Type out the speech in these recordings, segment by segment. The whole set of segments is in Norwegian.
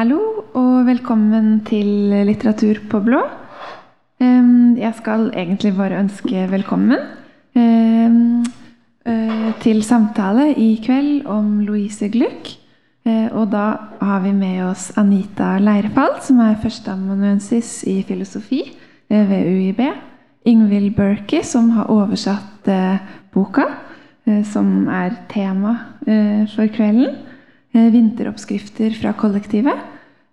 Hallo og velkommen til Litteratur på blå. Jeg skal egentlig bare ønske velkommen eh, til samtale i kveld om Louise Gluck. Eh, Og da har vi med oss Anita Leirfall, som er førsteamanuensis i filosofi eh, ved UiB. Ingvild Berkey, som har oversatt boka, som er tema for kvelden. Eh, Vinteroppskrifter fra kollektivet.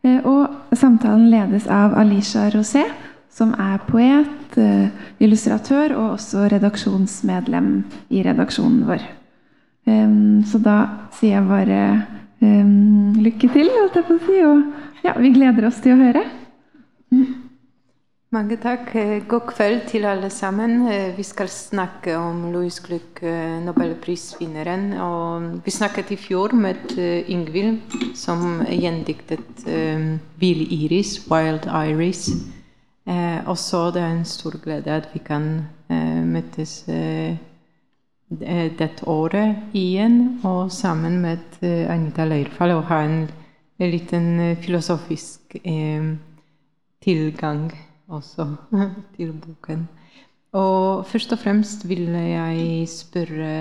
Eh, Og samtalen ledes av Alisha Rosé, som er poet, eh, illustratør og også redaksjonsmedlem i redaksjonen vår. Så da sier jeg bare lykke til, holdt jeg på å si. Og ja, vi gleder oss til å høre. Mange takk. Eh, God kveld til alle sammen. Eh, Vi skal snakke om Louis Gluck, eh, nobelprisvinneren. Og vi snakket i fjor med Ingvild, som gjendiktet Vill Iris, Wild Iris. Eh, og så det er en stor glede at vi kan møtes dette året igjen, og sammen med Anita Leirfall, og ha en, en liten filosofisk tilgang tilgang også til boken. Og først og fremst vil jeg spørre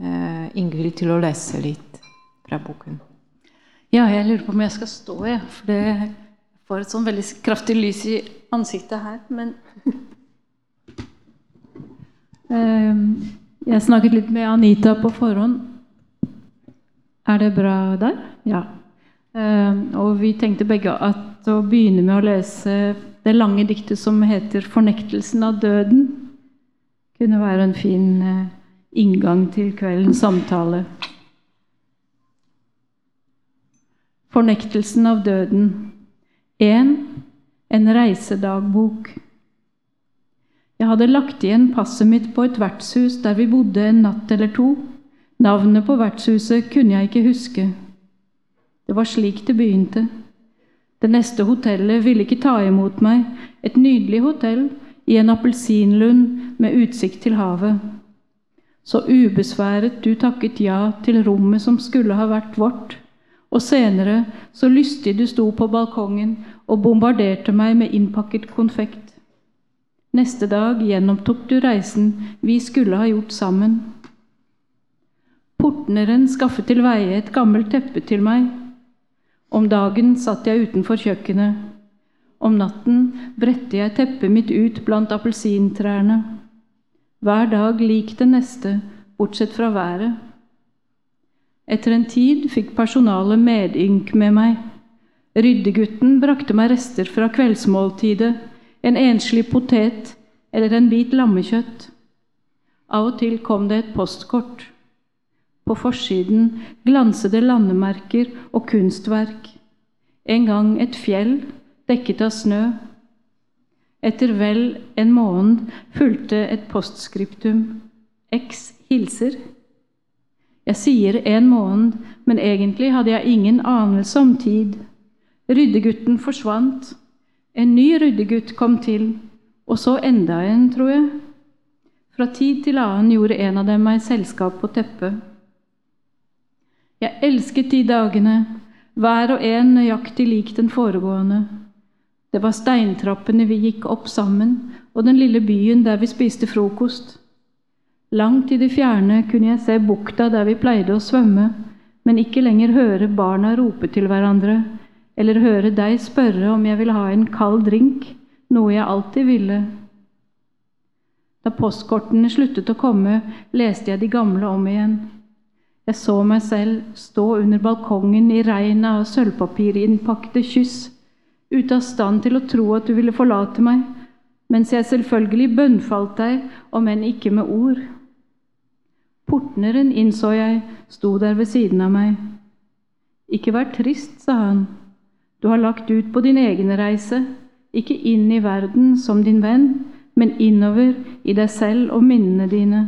eh, Ingvild til å lese litt fra boken. Ja, jeg lurer på om jeg skal stå, jeg. For det får et sånn veldig kraftig lys i ansiktet her. Men Ehm, Jeg snakket litt med Anita på forhånd. Er det bra der? Ja. Ehm, Og vi tenkte begge at å begynne med å lese det lange diktet som heter 'Fornektelsen av døden', kunne være en fin eh, inngang til kveldens samtale. Fornektelsen av døden. 1. En reisedagbok. Jeg hadde lagt igjen passet mitt på et vertshus der vi bodde en natt eller to. Navnet på vertshuset kunne jeg ikke huske. Det var slik det begynte. Det neste hotellet ville ikke ta imot meg, et nydelig hotell i en appelsinlund med utsikt til havet. Så ubesværet du takket ja til rommet som skulle ha vært vårt, og senere så lystig du sto på balkongen og bombarderte meg med innpakket konfekt. Neste dag gjennomtok du reisen vi skulle ha gjort sammen. Portneren skaffet til veie et gammelt teppe til meg. Om dagen satt jeg utenfor kjøkkenet. Om natten bredte jeg teppet mitt ut blant appelsintrærne. Hver dag lik den neste, bortsett fra været. Etter en tid fikk personalet medynk med meg. Ryddegutten brakte meg rester fra kveldsmåltidet, en enslig potet eller en bit lammekjøtt. Av og til kom det et postkort. På forsiden glansede landemerker og kunstverk. En gang et fjell dekket av snø. Etter vel en måned fulgte et postskriptum. X hilser. Jeg sier en måned, men egentlig hadde jeg ingen anelse om tid. Ryddegutten forsvant. En ny ryddegutt kom til, og så enda en, tror jeg. Fra tid til annen gjorde en av dem meg selskap på teppet. Jeg elsket de dagene, hver og en nøyaktig lik den foregående. Det var steintrappene vi gikk opp sammen, og den lille byen der vi spiste frokost. Langt i det fjerne kunne jeg se bukta der vi pleide å svømme, men ikke lenger høre barna rope til hverandre, eller høre deg spørre om jeg ville ha en kald drink, noe jeg alltid ville. Da postkortene sluttet å komme, leste jeg de gamle om igjen. Jeg så meg selv stå under balkongen i regnet av sølvpapirinnpakte kyss, ute av stand til å tro at du ville forlate meg, mens jeg selvfølgelig bønnfalt deg, om enn ikke med ord. Portneren, innså jeg, sto der ved siden av meg. Ikke vær trist, sa han. Du har lagt ut på din egen reise, ikke inn i verden som din venn, men innover i deg selv og minnene dine.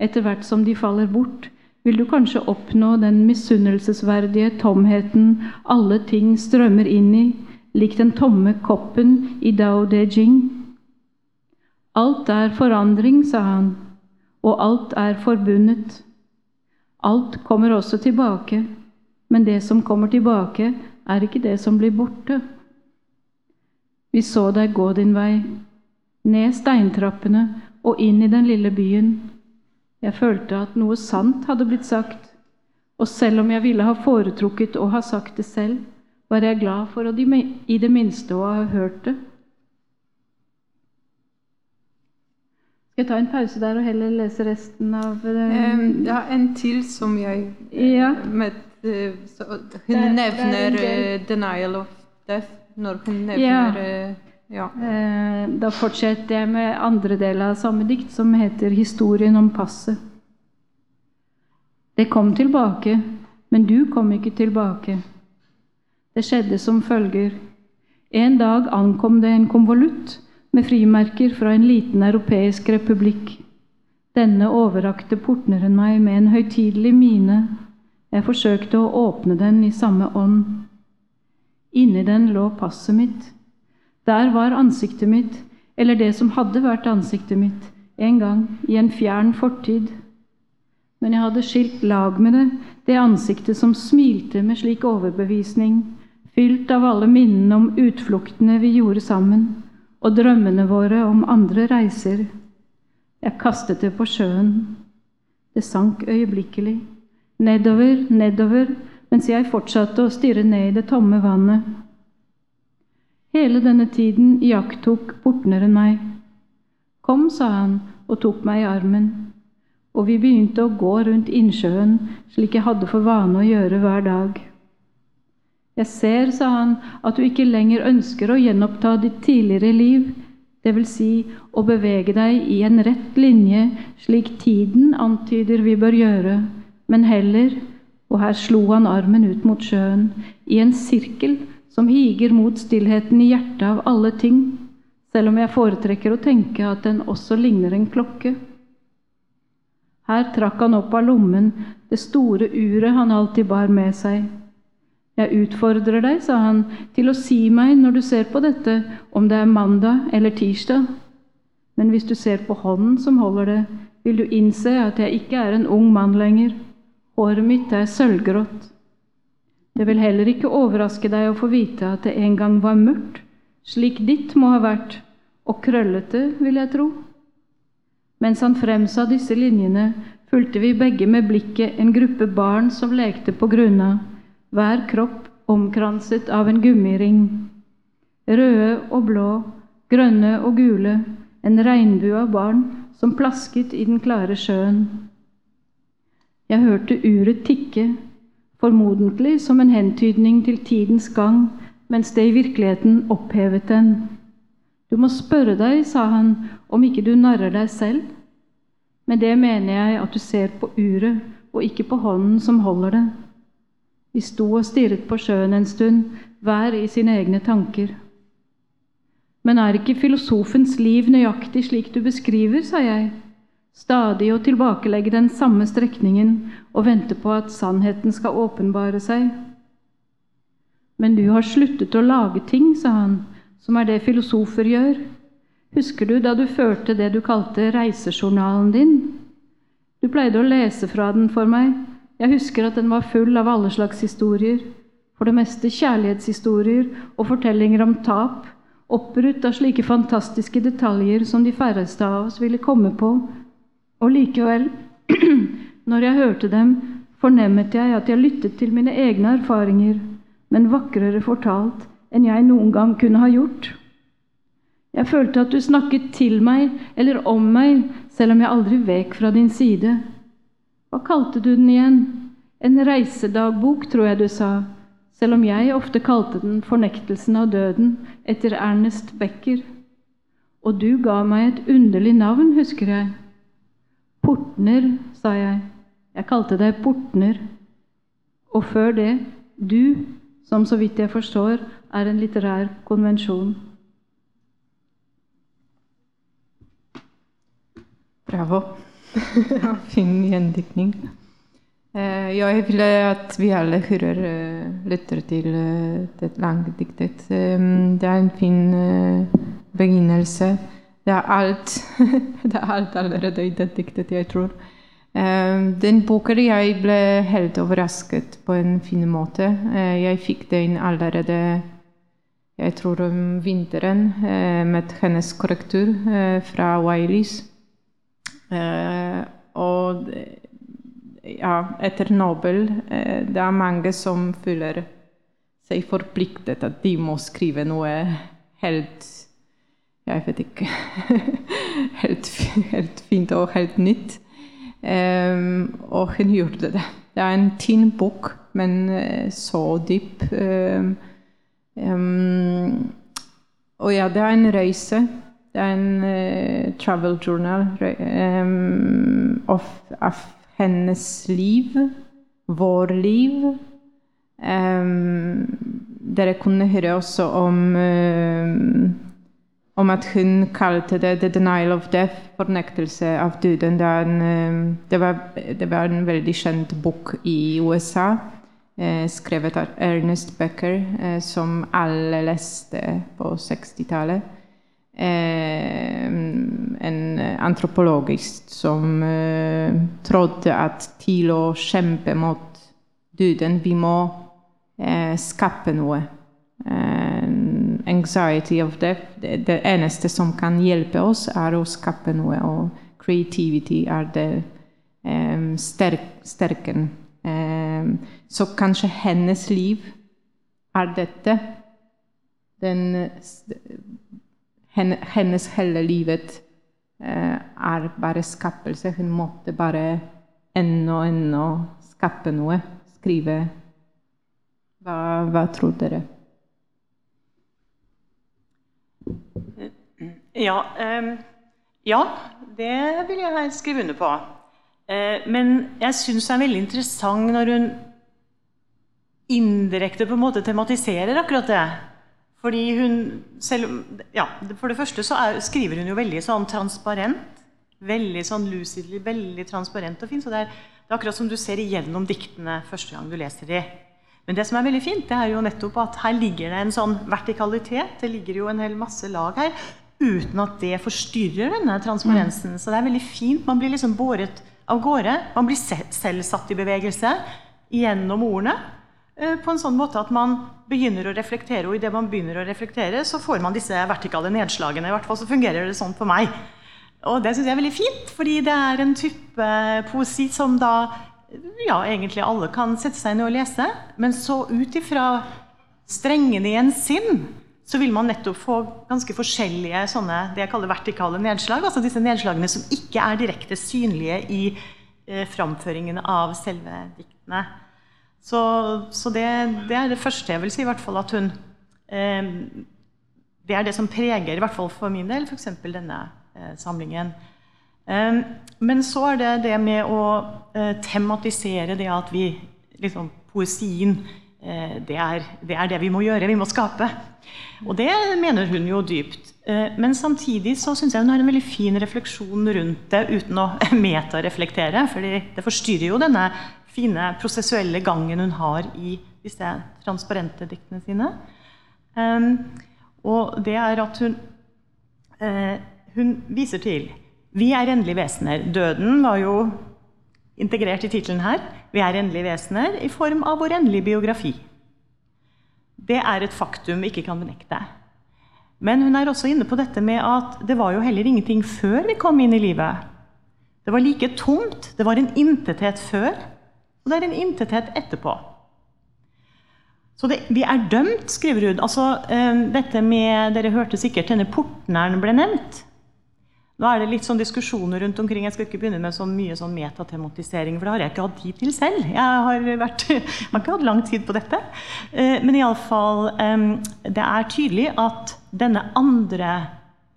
Etter hvert som de faller bort, vil du kanskje oppnå den misunnelsesverdige tomheten alle ting strømmer inn i, lik den tomme koppen i Dao De Jing. Alt er forandring, sa han, og alt er forbundet. Alt kommer også tilbake, men det som kommer tilbake, er ikke det som blir borte. Vi så deg gå din vei, ned steintrappene og inn i den lille byen. Jeg følte at noe sant hadde blitt sagt, og selv om jeg ville ha foretrukket å ha sagt det selv, var jeg glad for å i det minste å ha hørt det. Skal jeg ta en pause der og heller lese resten av um, Ja, en til som jeg ja. med, uh, Hun nevner 'denial of death' når hun nevner ja. Ja. Da fortsetter jeg med andre del av samme dikt, som heter 'Historien om passet'. Det kom tilbake, men du kom ikke tilbake. Det skjedde som følger. En dag ankom det en konvolutt med frimerker fra en liten europeisk republikk. Denne overrakte portneren meg med en høytidelig mine. Jeg forsøkte å åpne den i samme ånd. Inni den lå passet mitt. Der var ansiktet mitt, eller det som hadde vært ansiktet mitt, en gang i en fjern fortid. Men jeg hadde skilt lag med det, det ansiktet som smilte med slik overbevisning, fylt av alle minnene om utfluktene vi gjorde sammen og drømmene våre om andre reiser. Jeg kastet det på sjøen. Det sank øyeblikkelig. Nedover, nedover, mens jeg fortsatte å stirre ned i det tomme vannet. Hele denne tiden iakttok portneren meg. Kom, sa han og tok meg i armen, og vi begynte å gå rundt innsjøen slik jeg hadde for vane å gjøre hver dag. Jeg ser, sa han, at du ikke lenger ønsker å gjenoppta ditt tidligere liv, dvs. Si å bevege deg i en rett linje slik tiden antyder vi bør gjøre, men heller, og her slo han armen ut mot sjøen, i en sirkel som higer mot stillheten i hjertet av alle ting, selv om jeg foretrekker å tenke at den også ligner en klokke. Her trakk han opp av lommen det store uret han alltid bar med seg. Jeg utfordrer deg, sa han, til å si meg når du ser på dette, om det er mandag eller tirsdag. Men hvis du ser på hånden som holder det, vil du innse at jeg ikke er en ung mann lenger. Håret mitt er sølvgrått. Det vil heller ikke overraske deg å få vite at det en gang var mørkt, slik ditt må ha vært, og krøllete, vil jeg tro. Mens han fremsa disse linjene, fulgte vi begge med blikket en gruppe barn som lekte på grunna, hver kropp omkranset av en gummiring. Røde og blå, grønne og gule, en regnbue av barn som plasket i den klare sjøen. Jeg hørte uret tikke, formodentlig som en hentydning til tidens gang, mens det i virkeligheten opphevet den. Du må spørre deg, sa han, om ikke du narrer deg selv. Med det mener jeg at du ser på uret og ikke på hånden som holder det. Vi sto og stirret på sjøen en stund, hver i sine egne tanker. Men er ikke filosofens liv nøyaktig slik du beskriver, sa jeg, stadig å tilbakelegge den samme strekningen og vente på at sannheten skal åpenbare seg? Men du har sluttet å lage ting, sa han, som er det filosofer gjør. Husker du da du førte det du kalte reisejournalen din? Du pleide å lese fra den for meg, jeg husker at den var full av alle slags historier, for det meste kjærlighetshistorier og fortellinger om tap, oppbrutt av slike fantastiske detaljer som de færreste av oss ville komme på. Og likevel, når jeg hørte dem, fornemmet jeg at jeg lyttet til mine egne erfaringer, men vakrere fortalt enn jeg noen gang kunne ha gjort. Jeg følte at du snakket til meg eller om meg, selv om jeg aldri vek fra din side. Hva kalte du den igjen? En reisedagbok, tror jeg du sa, selv om jeg ofte kalte den Fornektelsen av døden, etter Ernest Becker. Og du ga meg et underlig navn, husker jeg. Portner, sa jeg. Jeg kalte deg Portner. Og før det du, som så vidt jeg forstår er en litterær konvensjon. Bravo. fin gjendiktning. Eh, jeg vil at vi alle hører, eh, lytter til eh, det langdiktet. Det er en fin begynnelse. Det er alt. det er alt allerede i det diktet, jeg tror. Eh, den boken jeg ble helt overrasket på en fin måte. Eh, jeg fikk den allerede jeg tror om vinteren eh, med hennes korrektur eh, fra Wileys. Og ja, etter Nobel Det er mange som føler seg forpliktet at de må skrive noe helt Jeg vet ikke helt, helt, fint og helt nytt. Um, og hun gjorde det. Det er en tynn bok, men så dyp. Um, um, og ja, det er en reise. Det er en uh, travel journal of, of hennes liv, vår liv. dere kunne høre også om om at hun kalte det 'the denial of death', fornektelse av døden. Det, en, det, var, en veldig kjent bok i USA, eh, skrevet av Ernest Becker, eh, som alle leste på 60-tallet. Eh, en antropologist som eh, trodde at til å kjempe mot døden, vi må eh, skape noe. Eh, anxiety of death. Det, det, eneste som kan hjelpe oss, er å skape noe. Og creativity er det um, sterk, sterken. Um, så kanskje hennes liv er dette. Den, hennes hele livet uh, er bare skapelse. Hun måtte bare ennå, ennå skape noe. Skrive. Hva, hva tror dere? Ja, ja, det vil jeg skrive under på. Eh, men jeg syns det er veldig interessant når hun indirekte på en måte tematiserer akkurat det. Fordi hun selv, ja, For det første så er, skriver hun jo veldig sånn transparent. Veldig sånn lucidly, veldig transparent og fin. Så det er, det er akkurat som du ser igjennom diktene første gang du leser de. Men det som er veldig fint, det er jo nettopp at her ligger det en sånn vertikalitet. Det ligger jo en hel masse lag her uten at det forstyrrer denne transparensen. Mm. Så det er veldig fint. Man blir liksom båret av gårde. Man blir selv satt i bevegelse gjennom ordene. Eh, på en sånn måte at man begynner å reflektere, og idet man begynner å reflektere, så får man disse vertikale nedslagene. I hvert fall så fungerer det sånn for meg. Og det syns jeg er veldig fint, fordi det er en type poesi som da ja, egentlig alle kan sette seg ned og lese. Men så ut ifra strengene i en sinn så vil man nettopp få ganske forskjellige sånne, det jeg kaller vertikale nedslag. Altså disse nedslagene som ikke er direkte synlige i eh, framføringen av selve diktene. Så, så det, det, er det første jeg vil si, i hvert fall at hun eh, Det er det som preger, i hvert fall for min del, f.eks. denne eh, samlingen. Men så er det det med å eh, tematisere det at vi liksom, Poesien Eh, det er, det er, det vi må gjøre. Vi må skape. Og det mener hun jo dypt. Eh, men samtidig så syns jeg hun har en veldig fin refleksjon rundt det uten å metareflektere. For det forstyrrer jo denne fine prosessuelle gangen hun har i disse transparente diktene sine. Og det er at hun, hun viser til Vi er endelige vesener. Døden var jo integrert i tittelen her. Vi er endelige vesener i form av vår endelige biografi. Det er et faktum vi ikke kan benekte. Men hun er også inne på dette med at det var jo heller ingenting før vi kom inn i livet. Det var like tomt. Det var en intethet før, og det er en intethet etterpå. Så det, vi er dømt, skriver hun. Altså, eh, dette med, Dere hørte sikkert denne portneren ble nevnt. Nå er det litt sånn diskusjoner rundt omkring. Jeg skal ikke begynne med så mye sånn metatematisering, for det har jeg ikke hatt tid til selv. Jeg har, vært, jeg har ikke hatt lang tid på dette. Eh, men iallfall Det er tydelig at denne andre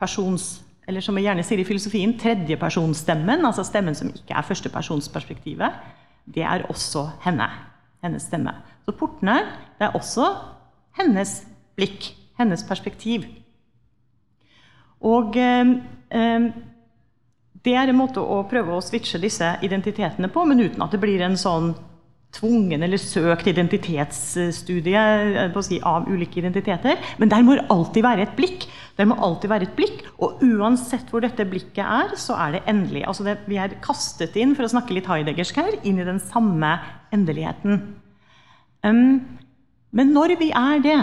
persons eller som vi gjerne sier i filosofien, tredjepersonsstemmen, altså stemmen som ikke er førstepersonsperspektivet, det er også henne. Hennes stemme. Så portene, det er også hennes blikk, hennes perspektiv. Og det er en måte å prøve å switche disse identitetene på, men uten at det blir en sånn tvungen eller søkt identitetsstudie si, av ulike identiteter. Men der må alltid være et blikk. Der må alltid være et blikk, Og uansett hvor dette blikket er, så er det endelig. Altså det, vi er kastet inn, for å snakke litt heideggersk her, inn i den samme endeligheten. Um, men når vi er det,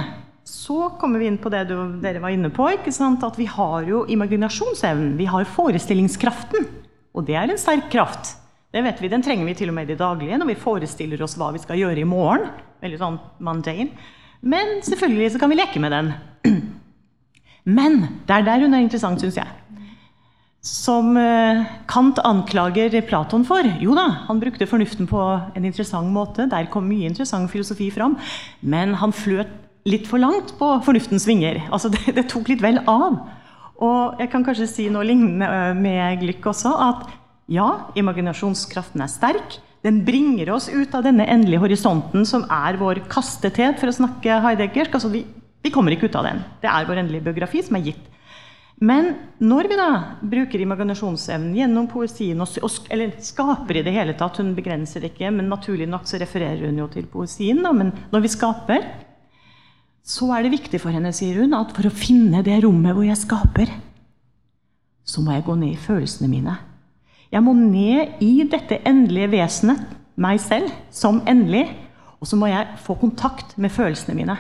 så kommer vi inn på det du, dere var inne på. At vi har jo imaginasjonsevnen. Vi har forestillingskraften. Og det er en sterk kraft. Det vet vi, Den trenger vi til og med i det daglige når vi forestiller oss hva vi skal gjøre i morgen. Veldig sånn mundane. Men selvfølgelig så kan vi leke med den. Men det er der hun er interessant, syns jeg. Som eh, Kant anklager Platon for. Jo da, han brukte fornuften på en interessant måte. Der kom mye interessant filosofi fram. Men han fløt litt for langt på fornuftens vinger. Altså, det, det tok litt vel av. Og jeg kan kanskje si noe lignende eh, med Glück også. At ja, imaginasjonskraften er sterk. Den bringer oss ut av denne endelige horisonten som er vår kastethet, for å snakke Heideggersk. Altså, vi, vi kommer ikke ut av den. Det er vår endelige biografi som er gitt. Men når vi da bruker imaginasjonsevnen gjennom poesien, eller skaper i det hele tatt Hun begrenser det ikke, men naturlig nok så refererer hun jo til poesien. Da, men når vi skaper, så er det viktig for henne, sier hun, at for å finne det rommet hvor jeg skaper, så må jeg gå ned i følelsene mine. Jeg må ned i dette endelige vesenet, meg selv, som endelig. Og så må jeg få kontakt med følelsene mine.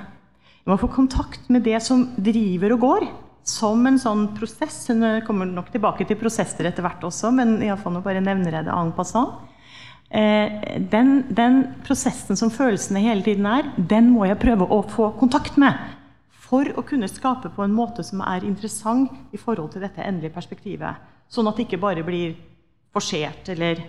Jeg må få kontakt med det som driver og går, som en sånn prosess. Hun kommer nok tilbake til prosesser etter hvert også, men iallfall nå bare nevner jeg det en passant. Eh, den, den, prosessen som følelsene hele tiden er, den må jeg prøve å få kontakt med. For å kunne skape på en måte som er interessant i forhold til dette endelige perspektivet. Sånn at det ikke bare blir forsert eller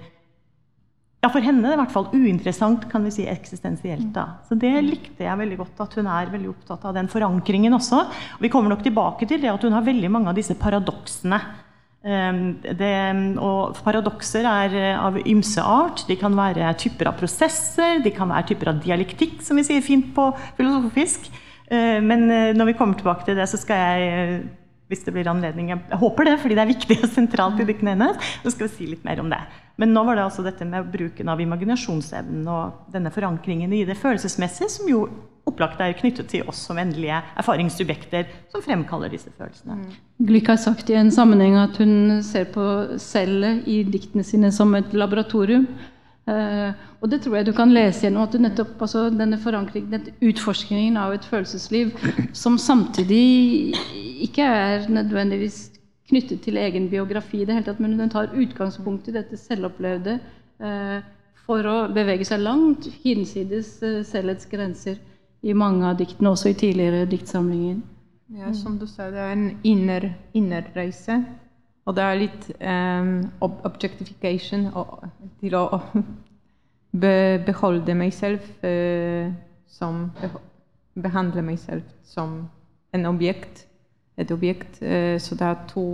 ja, For henne er det i hvert fall uinteressant, kan vi si eksistensielt. da. Så Det likte jeg veldig godt, at hun er veldig opptatt av den forankringen også. Og vi kommer nok tilbake til det at hun har veldig mange av disse paradoksene. Ehm, det, og paradokser er eh, av ymse art. De kan være typer av prosesser, de kan være typer av dialektikk, som vi sier fint på filosofisk. Eh, men eh, når vi kommer tilbake til det, så skal jeg hvis det blir anledning. Jeg håper det, fordi det er viktig og sentralt i diktene hennes. Så skal vi si litt mer om det. Men nå var det altså dette med bruken av imaginasjonsevnen og denne forankringen i det følelsesmessige, som jo opplagt er knyttet til oss som endelige erfaringssubjekter som fremkaller disse følelsene. Mm. Har sagt i en sammenheng at hun ser på cellet i diktene sine som et laboratorium. Uh, og det tror jeg du kan lese gjennom at du nettopp, altså, denne forankringen, denne utforskningen av et følelsesliv som samtidig ikke er nødvendigvis knyttet til egen biografi, det hele tatt, men den tar utgangspunkt i dette selvopplevde uh, for å bevege seg langt hinsides uh, selvets grenser i mange av diktene, også i tidligere diktsamlinger. Ja, som du sa, det er en inner, innerreise. Og det er litt um, objectification og, til å be, beholde meg selv uh, som Behandle meg selv som en objekt. Et objekt. Uh, så det er to,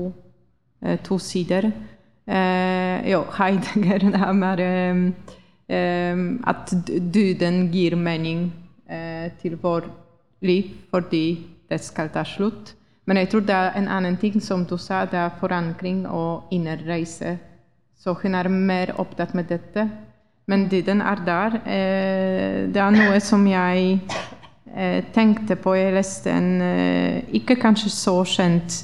uh, to sider. jo, Heidegger det er mer um, at døden gir mening til vårt liv fordi det skal ta slutt. Men jeg tror det er en annen ting som du sa, det er forankring og innerreise. Så hun er mer opptatt med dette. Men den er der. Eh, det er noe som jeg eh, tenkte på. Jeg leste en eh, ikke kanskje så kjent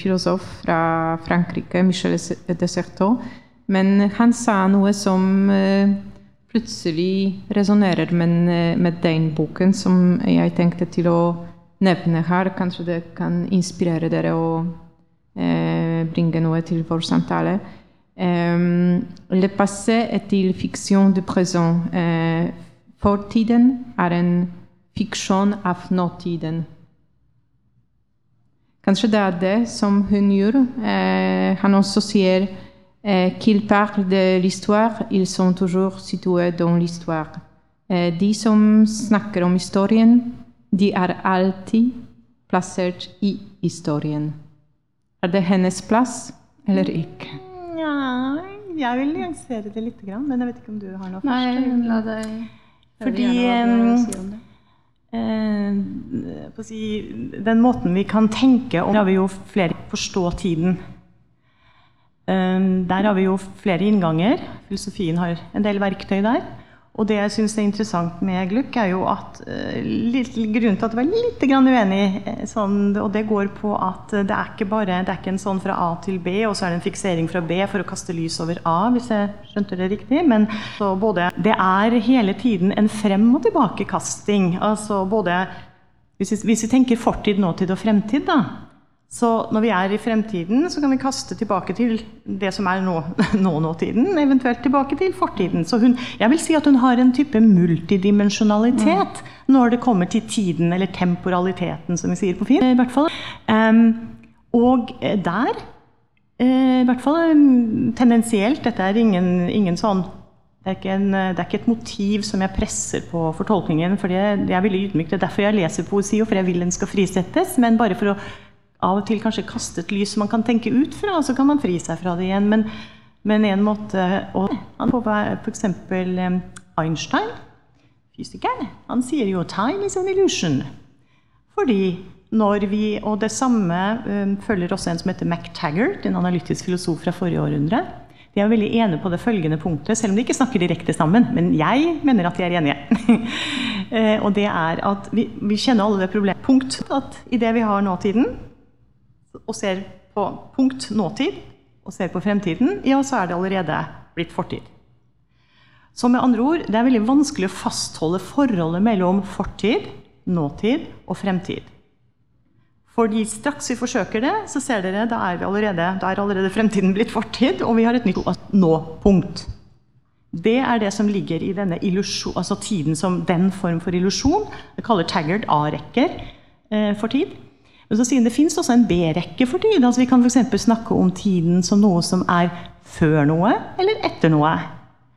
filosof fra Frankrike, Michel Desertot. Men han sa noe som plutselig resonnerer med, med den boken, som jeg tenkte til å nevne her. Kanskje det kan inspirere dere og eh, bringe noe til vår samtale. Um, le passé est-il fiction du présent? Uh, fortiden er en fiksjon av nåtiden. Kanskje det er det som hun gjør. Uh, han også sier uh, parlent de l'histoire, ils sont toujours situés dans l'histoire. de som snakker om historien, de er alltid plassert i historien. Er det hennes plass eller ikke? Ja, jeg vil nyansere det litt, men jeg vet ikke om du har noe Nei, først? la deg Fordi si eh, si, Den måten vi kan tenke om har vi jo flere forstå tiden. Eh, der har vi jo flere innganger. Filosofien har en del verktøy der. Og det jeg syns er interessant med Gluck, er jo at uh, litt, Grunnen til at jeg var litt uenig, eh, sånn, og det går på at det er ikke bare det er ikke en sånn fra A til B, og så er det en fiksering fra B for å kaste lys over A, hvis jeg skjønte det riktig. Men både, det er hele tiden en frem- og tilbakekasting. Altså både hvis vi, hvis vi tenker fortid, nåtid og fremtid, da, så når vi er i fremtiden, så kan vi kaste tilbake til det som er nå, nå-nåtiden, eventuelt tilbake til fortiden. Så hun, jeg vil si at hun har en type multidimensjonalitet mm. når det kommer til tiden, eller temporaliteten, som vi sier på film, i hvert fall. Um, og der, uh, i hvert fall tendensielt Dette er ingen, ingen sånn det er, en, det er, ikke et motiv som jeg presser på fortolkningen. for det, er veldig ydmykt. Det er derfor jeg leser poesi, og for jeg vil den skal frisettes. Men bare for å av og til kanskje kaste et lys man kan tenke ut fra, og så kan man fri seg fra det igjen. Men, men en måte å F.eks. Einstein, fysikeren, han sier jo 'time is an illusion'. Fordi når vi, Og det samme um, følger også en som heter MacTaggart, en analytisk filosof fra forrige århundre. De er veldig enige på det følgende punktet, selv om de ikke snakker direkte sammen. Men jeg mener at de er enige. Eh, og det er at vi, vi kjenner alle det problemet. Punkt at i det vi har nåtiden, og ser på punkt nåtid og ser på fremtiden, ja, så er det allerede blitt fortid. Så med andre ord, det er veldig vanskelig å fastholde forholdet mellom fortid, nåtid og fremtid. Fordi straks vi forsøker det, så ser dere, da er, allerede, da er allerede fremtiden blitt fortid, og vi har et nytt nå-punkt. Det er det som ligger i denne illusjon, altså tiden som den form for illusjon. Det kaller Taggart A-rekker eh, for tid. Men så sier det fins også en B-rekke for tid. Altså vi kan f.eks. snakke om tiden som noe som er før noe eller etter noe.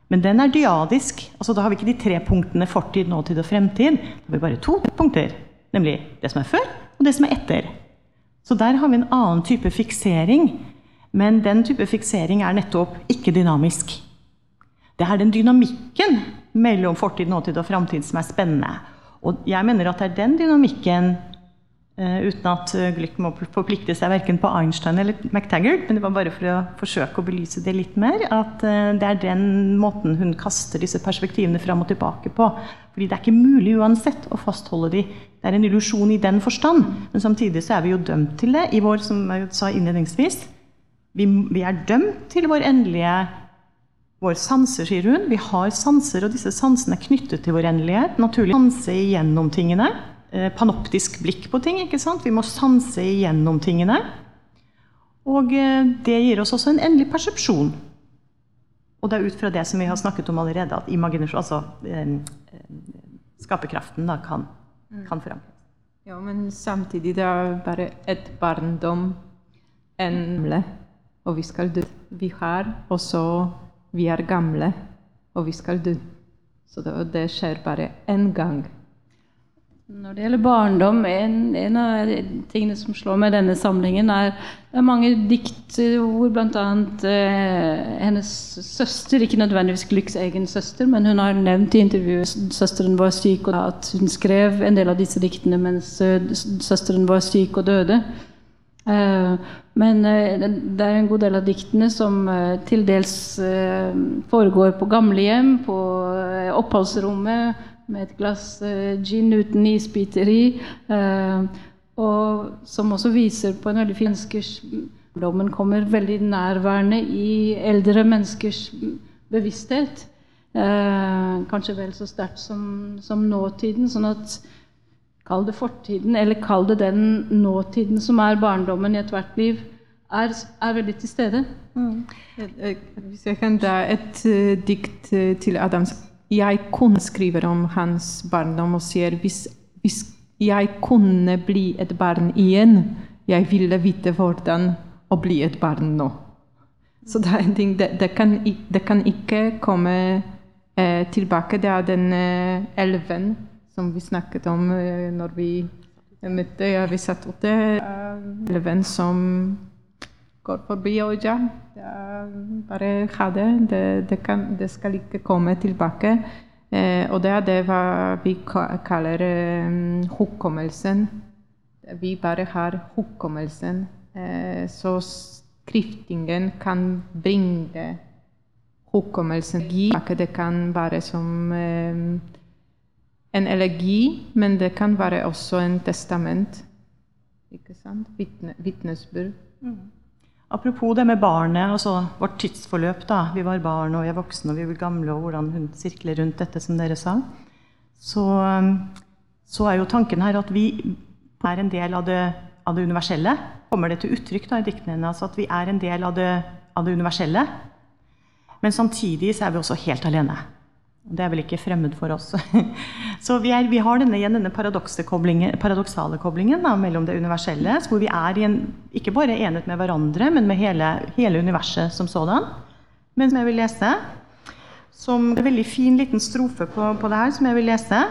Men den er dyadisk. altså Da har vi ikke de tre punktene fortid, nåtid og fremtid. Da har vi bare to punkter. Nemlig det som er før, og det som er etter. Så der har vi en annen type fiksering. Men den type fiksering er nettopp ikke dynamisk. Det er den dynamikken mellom fortid, nåtid og framtid som er spennende. Og jeg mener at det er den dynamikken uten at Glück må forplikte seg verken på Einstein eller McTaggart. Men det var bare for å forsøke å belyse det litt mer. At uh, det er den måten hun kaster disse perspektivene fram og tilbake på. Fordi det er ikke mulig uansett å fastholde de. Det er en illusjon i den forstand. Men samtidig så er vi jo dømt til det i vår, som jeg sa innledningsvis. Vi, vi er dømt til vår endelige vår sanser, sier hun. Vi har sanser, og disse sansene er knyttet til vår endelighet. Naturlig sanse igjennom tingene. Eh, panoptisk blikk på ting. ikke sant? Vi må sanse igjennom tingene. Og eh, det gir oss også en endelig persepsjon. Og det er ut fra det som vi har snakket om allerede, at imaginasjon, altså eh, skaperkraften, da kan, mm. kan forankres. Ja, men samtidig det er bare et barndom, en gamle, og vi skal dø. Vi har og så Vi er gamle, og vi skal dø. Så det, det skjer bare én gang. Når det gjelder barndom, en, en av tingene som slår meg i denne samlingen, er det er mange dikt hvor bl.a. Eh, hennes søster, ikke nødvendigvis Glücks egen søster, men hun har nevnt i intervjuet søsteren var syk, og at hun skrev en del av disse diktene mens eh, søsteren var syk og døde. Eh, men eh, det er en god del av diktene som eh, til dels foregår på gamlehjem, på oppholdsrommet med et glass uh, gin uten isbiteri. Uh, og som også viser på en veldig finskers Dommen kommer veldig nærværende i eldre menneskers bevissthet. Uh, kanskje vel så sterkt som, som, nåtiden. sånn at Kall det fortiden, eller kall det den nåtiden som er barndommen i ethvert liv, er, er, veldig til stede. Mm. Hvis jeg kan da et uh, dikt til Adams jeg kun skriver om hans barndom og sier hvis, hvis jeg kunne bli et barn igjen, jeg ville vite hvordan å bli et barn nå. Så det, ting, det, det, kan, det kan, ikke komme eh, tilbake. Det er den eh, elven som vi snakket om eh, når vi møtte ja, Vi satt ute. Eh, elven som går forbi øya. Bare ha det. Det, det, kan, det, skal ikke komme tilbake. Eh, og det er det vi kaller eh, hukommelsen. Vi bare har hukommelsen. Eh, så skriftingen kan bringe hukommelsen. Det kan være som eh, en elegi, men det kan være også en testament. Ikke sant? Vitne, vitnesbyrd. Apropos det med barnet, altså vårt tidsforløp. da, Vi var barn, og vi er voksne, og vi blir gamle, og hvordan hun sirkler rundt dette, som dere sa. Så, um, så er jo tanken her at vi er en del av det, av det universelle. Kommer det til uttrykk da i diktene hennes at vi er en del av det, av det universelle? Men samtidig så er vi også helt alene. Det er vel ikke fremmed for oss. Så vi, er, vi har denne, igjen denne paradoksale koblingen da, mellom det universelle, hvor vi er en, ikke bare enhet med hverandre, men med hele, hele universet som sådan. Men som jeg vil lese, som en veldig fin liten strofe på, på det her, som jeg vil lese.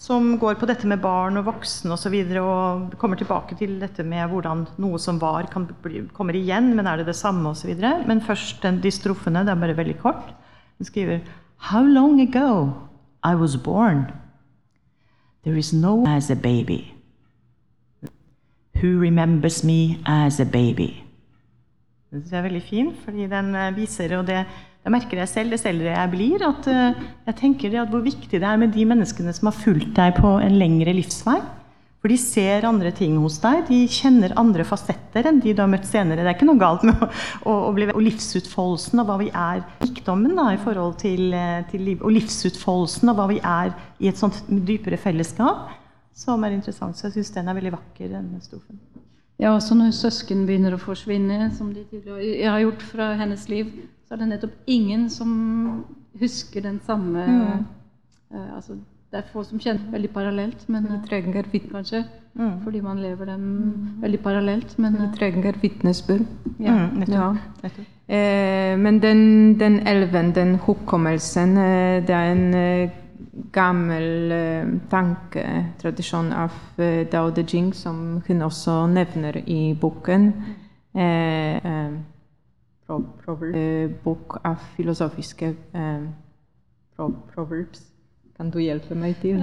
Som går på dette med barn og voksne osv. Og, og kommer tilbake til dette med hvordan noe som var, bli, kommer igjen, men er det det samme osv. Men først den, de strofene. Det er bare veldig kort. Den skriver How long ago I was born? There is no one as a baby. Who remembers me as a baby? Det er veldig fin, fordi den eh, viser, og det, det merker jeg selv, dess eldre jeg blir, at uh, jeg tenker at hvor viktig det er med de menneskene som har fulgt deg på en lengre livsvei. For de ser andre ting hos deg, de kjenner andre fasetter enn de du har møtt senere. Det er ikke noe galt med å, å, å bli og livsutfoldelsen og hva vi er, rikdommen da, i forhold til, eh, til liv, og livsutfoldelsen og hva vi er i et sånt dypere fellesskap, som er interessant. Så jeg syns den er veldig vakker, denne strofen. Ja, også når søsken begynner å forsvinne, som de tidligere har gjort fra hennes liv, så er det nettopp ingen som husker den samme mm. uh, altså, Det er få som kjenner veldig parallelt, men Vi trenger kanskje. Mm. Fordi man lever dem mm. veldig parallelt. Men Vi trenger vitnesbyrd. Ja. Mm, nettopp. Ja. Eh, men den, den, elven, den hukommelsen, eh, det er en eh, gammel eh, tanketradisjon av eh, Dao De Jing, som hun også nevner i boken. Eh, eh pro, proverb, eh, bok av filosofiske eh, pro, proverbs. Kan du hjelpe meg til?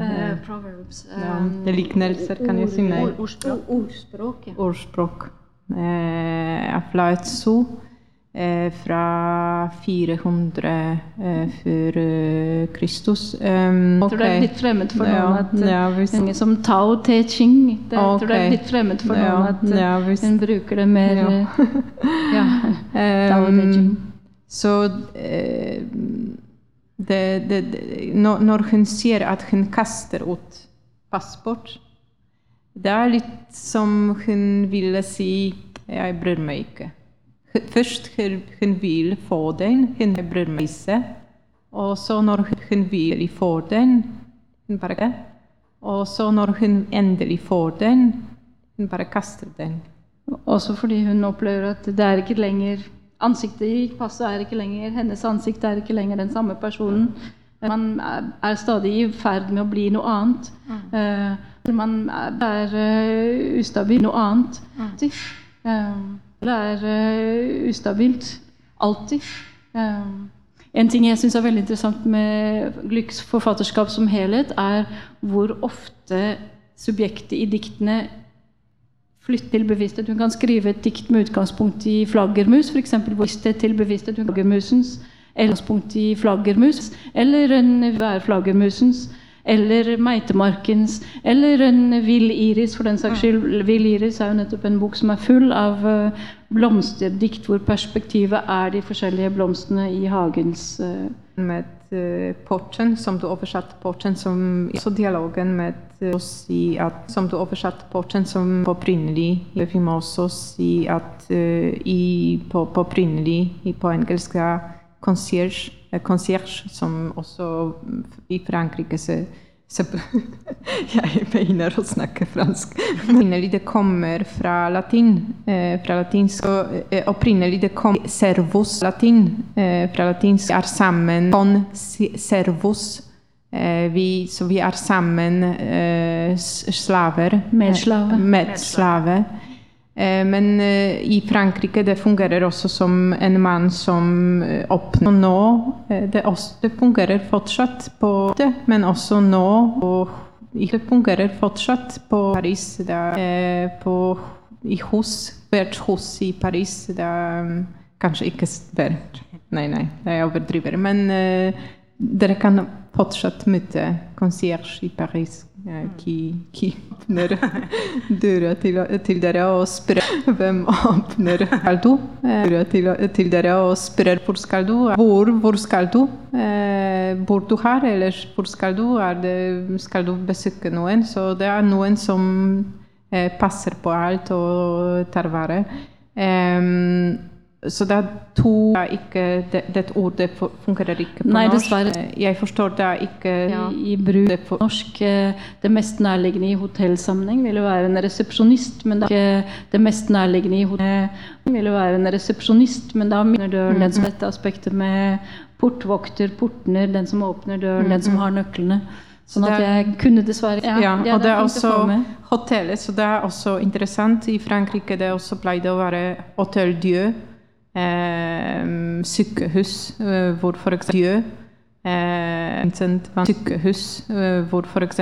proverbs. Ja, liknelser, kan jeg si. Nei. Ordspråk. Ordspråk. Ja. Ordspråk. eh, fra 400 eh, før eh, Kristus. Um, jeg tror det er litt fremmed for noen ja, at ja, hvis... som Tao Te Ching det, okay. tror det er litt fremmed for ja, noen at ja, hvis... en bruker det mer ja. ja. Tao Te Ching. Så eh, det, det, når hun sier at hun kaster ut passport Det er litt som hun ville si 'jeg bryr meg ikke'. Først hun vil få den, hun bryr meg ikke. Og så når hun vil få den, hun bare Og så når hun endelig får den, hun bare kaster den. Også fordi hun opplever at det er ikke lenger Ansiktet i passet er ikke lenger Hennes ansikt er ikke lenger den samme personen. Man er stadig i ferd med å bli noe annet. Mm. Man er uh, ustabil. Noe annet. Mm. Uh, det er ustabilt. Alltid. En ting jeg syns er veldig interessant med Glücks forfatterskap som helhet, er hvor ofte subjektet i diktene flytter til bevissthet. Hun kan skrive et dikt med utgangspunkt i flaggermus, f.eks. bevissthet til bevissthet. Flaggermusens, eller utgangspunkt i flaggermus, eller en værflaggermusens eller Meitemarkens, eller en Vill Iris, for den saks skyld. Vill Iris er jo nettopp en bok som er full av uh, blomsterdikt hvor perspektivet er de forskjellige blomstene i hagens uh, Med uh, porten, som du oversatte porten som Så dialogen med å si at Som du oversatte porten som på opprinnelig Vi må også si at i, på, på opprinnelig på engelsk er concierge concierge, som også i Frankrike så, så Jeg begynner å snakke fransk. Opprinnelig det kommer fra latin. Eh, fra latinsk. Og, eh, opprinnelig det kom servus latin. Eh, fra latinsk er sammen con servus. Eh, vi, så vi er sammen eh, slaver. Medslave. Medslave. Eh, men eh, i Frankrike det fungerer også som en mann som eh, nå det, også, det fungerer fortsatt på det, men også nå og det fungerer fortsatt på Paris. Der, på, i hus, hvert hus i Paris. Det er kanskje ikke hvert Nei, nei, jeg overdriver. Men dere kan fortsatt møte concierge i Paris uh, qui, åpner døra til, til, dere og spør hvem åpner skal du? Døra til, til, dere og spør hvor skal du? Hvor, hvor skal du? Uh, bor du her, eller hvor skal du? Det, skal du besøke noen? Så det er noen som passer på alt og tar vare. Um, så det er to ikke, det, det ordet fungerer ikke på Nei, norsk. Dessverre. Jeg forstår det er ikke ja, i bruk på norsk. Eh, det mest nærliggende i hotellsammenheng ville være en resepsjonist, men det er ikke det mest nærliggende i hotell ville være en resepsjonist, men da minner døren den som mm. dette aspektet med portvokter, portner, den som åpner døren, den som har nøklene. Sånn at jeg kunne dessverre Ja, ja og det er også hotellet, så det er også interessant. I Frankrike det også pleide å være Hotel Dieu eh, sykehus eh, hvor f.eks. eksempel eh, Vincent van sykehus eh, hvor f.eks.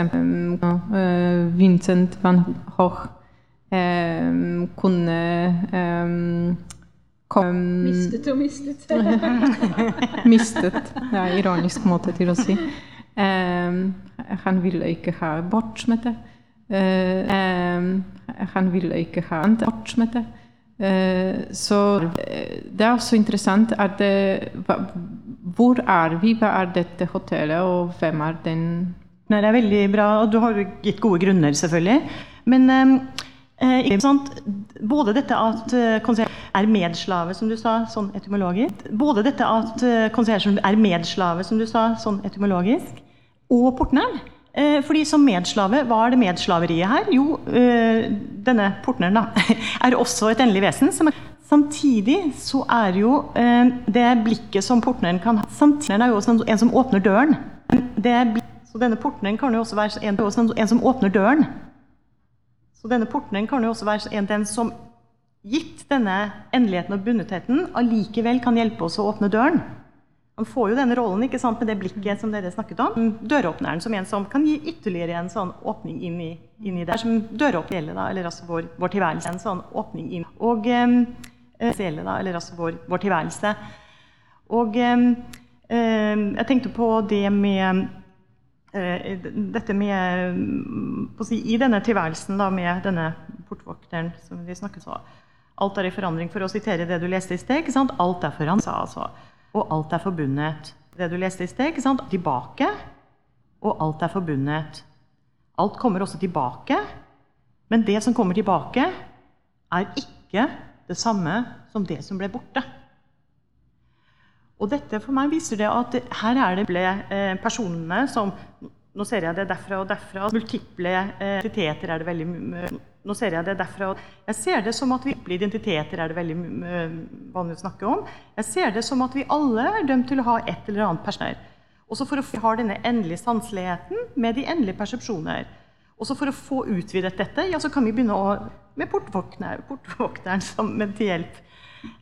Vincent van Gogh eh, kunne eh, kom, Mistet og mistet. mistet. Det er ironisk måte til å si. han ville ikke ha bort med det. han ville ikke ha bort med det. Så eh, det er også interessant at det, Hvor er vi? Hva er dette hotellet, og hvem er den Nei, Det er veldig bra, og du har gitt gode grunner, selvfølgelig. Men eh, eh både dette at konsert er medslave, som du sa, sånn etymologisk Både dette at konsert er medslave, som du sa, sånn etymologisk, og portneren Eh, fordi som medslave, hva er det medslaveriet her? Jo, eh, denne portneren da, er også et endelig vesen. Samtidig så er jo eh, det blikket som portneren kan ha Samtidig er jo også en som åpner døren. så denne portneren kan jo også være en, en, som åpner døren. Så denne portneren kan jo også være en, den som, gitt denne endeligheten og bundetheten, allikevel kan hjelpe oss å åpne døren. Han får jo denne rollen ikke sant, med det blikket som dere snakket om. Døråpneren som en som kan gi ytterligere en sånn åpning inn i, inn i det. Som døråpner da, eller altså vår, vår, tilværelse. En sånn åpning inn. Og eh, da, eller altså vår, vår tilværelse. Og eh, jeg tenkte på det med eh, dette med si, I denne tilværelsen da, med denne portvokteren som vi snakket om Alt er i forandring, for å sitere det du leste i sted. Alt er forandret. Altså og alt er forbundet. Det du leste i sted, ikke sant? tilbake, og alt er forbundet. Alt kommer også tilbake, men det som kommer tilbake, er ikke det samme som det som ble borte. Og dette for meg viser det at her er det ble eh, personene som Nå ser jeg det derfra og derfra. Multiple eh, identiteter er det veldig nå ser jeg det derfra. Jeg ser det som at vi identiteter er det veldig vanlig å snakke om. Jeg ser det som at vi alle er dømt til å ha et eller annet personer. Også for å ha denne endelige sanseligheten med de endelige persepsjoner. Også for å få utvidet dette, ja, så kan vi begynne å, med portvokter, portvokteren som med til hjelp.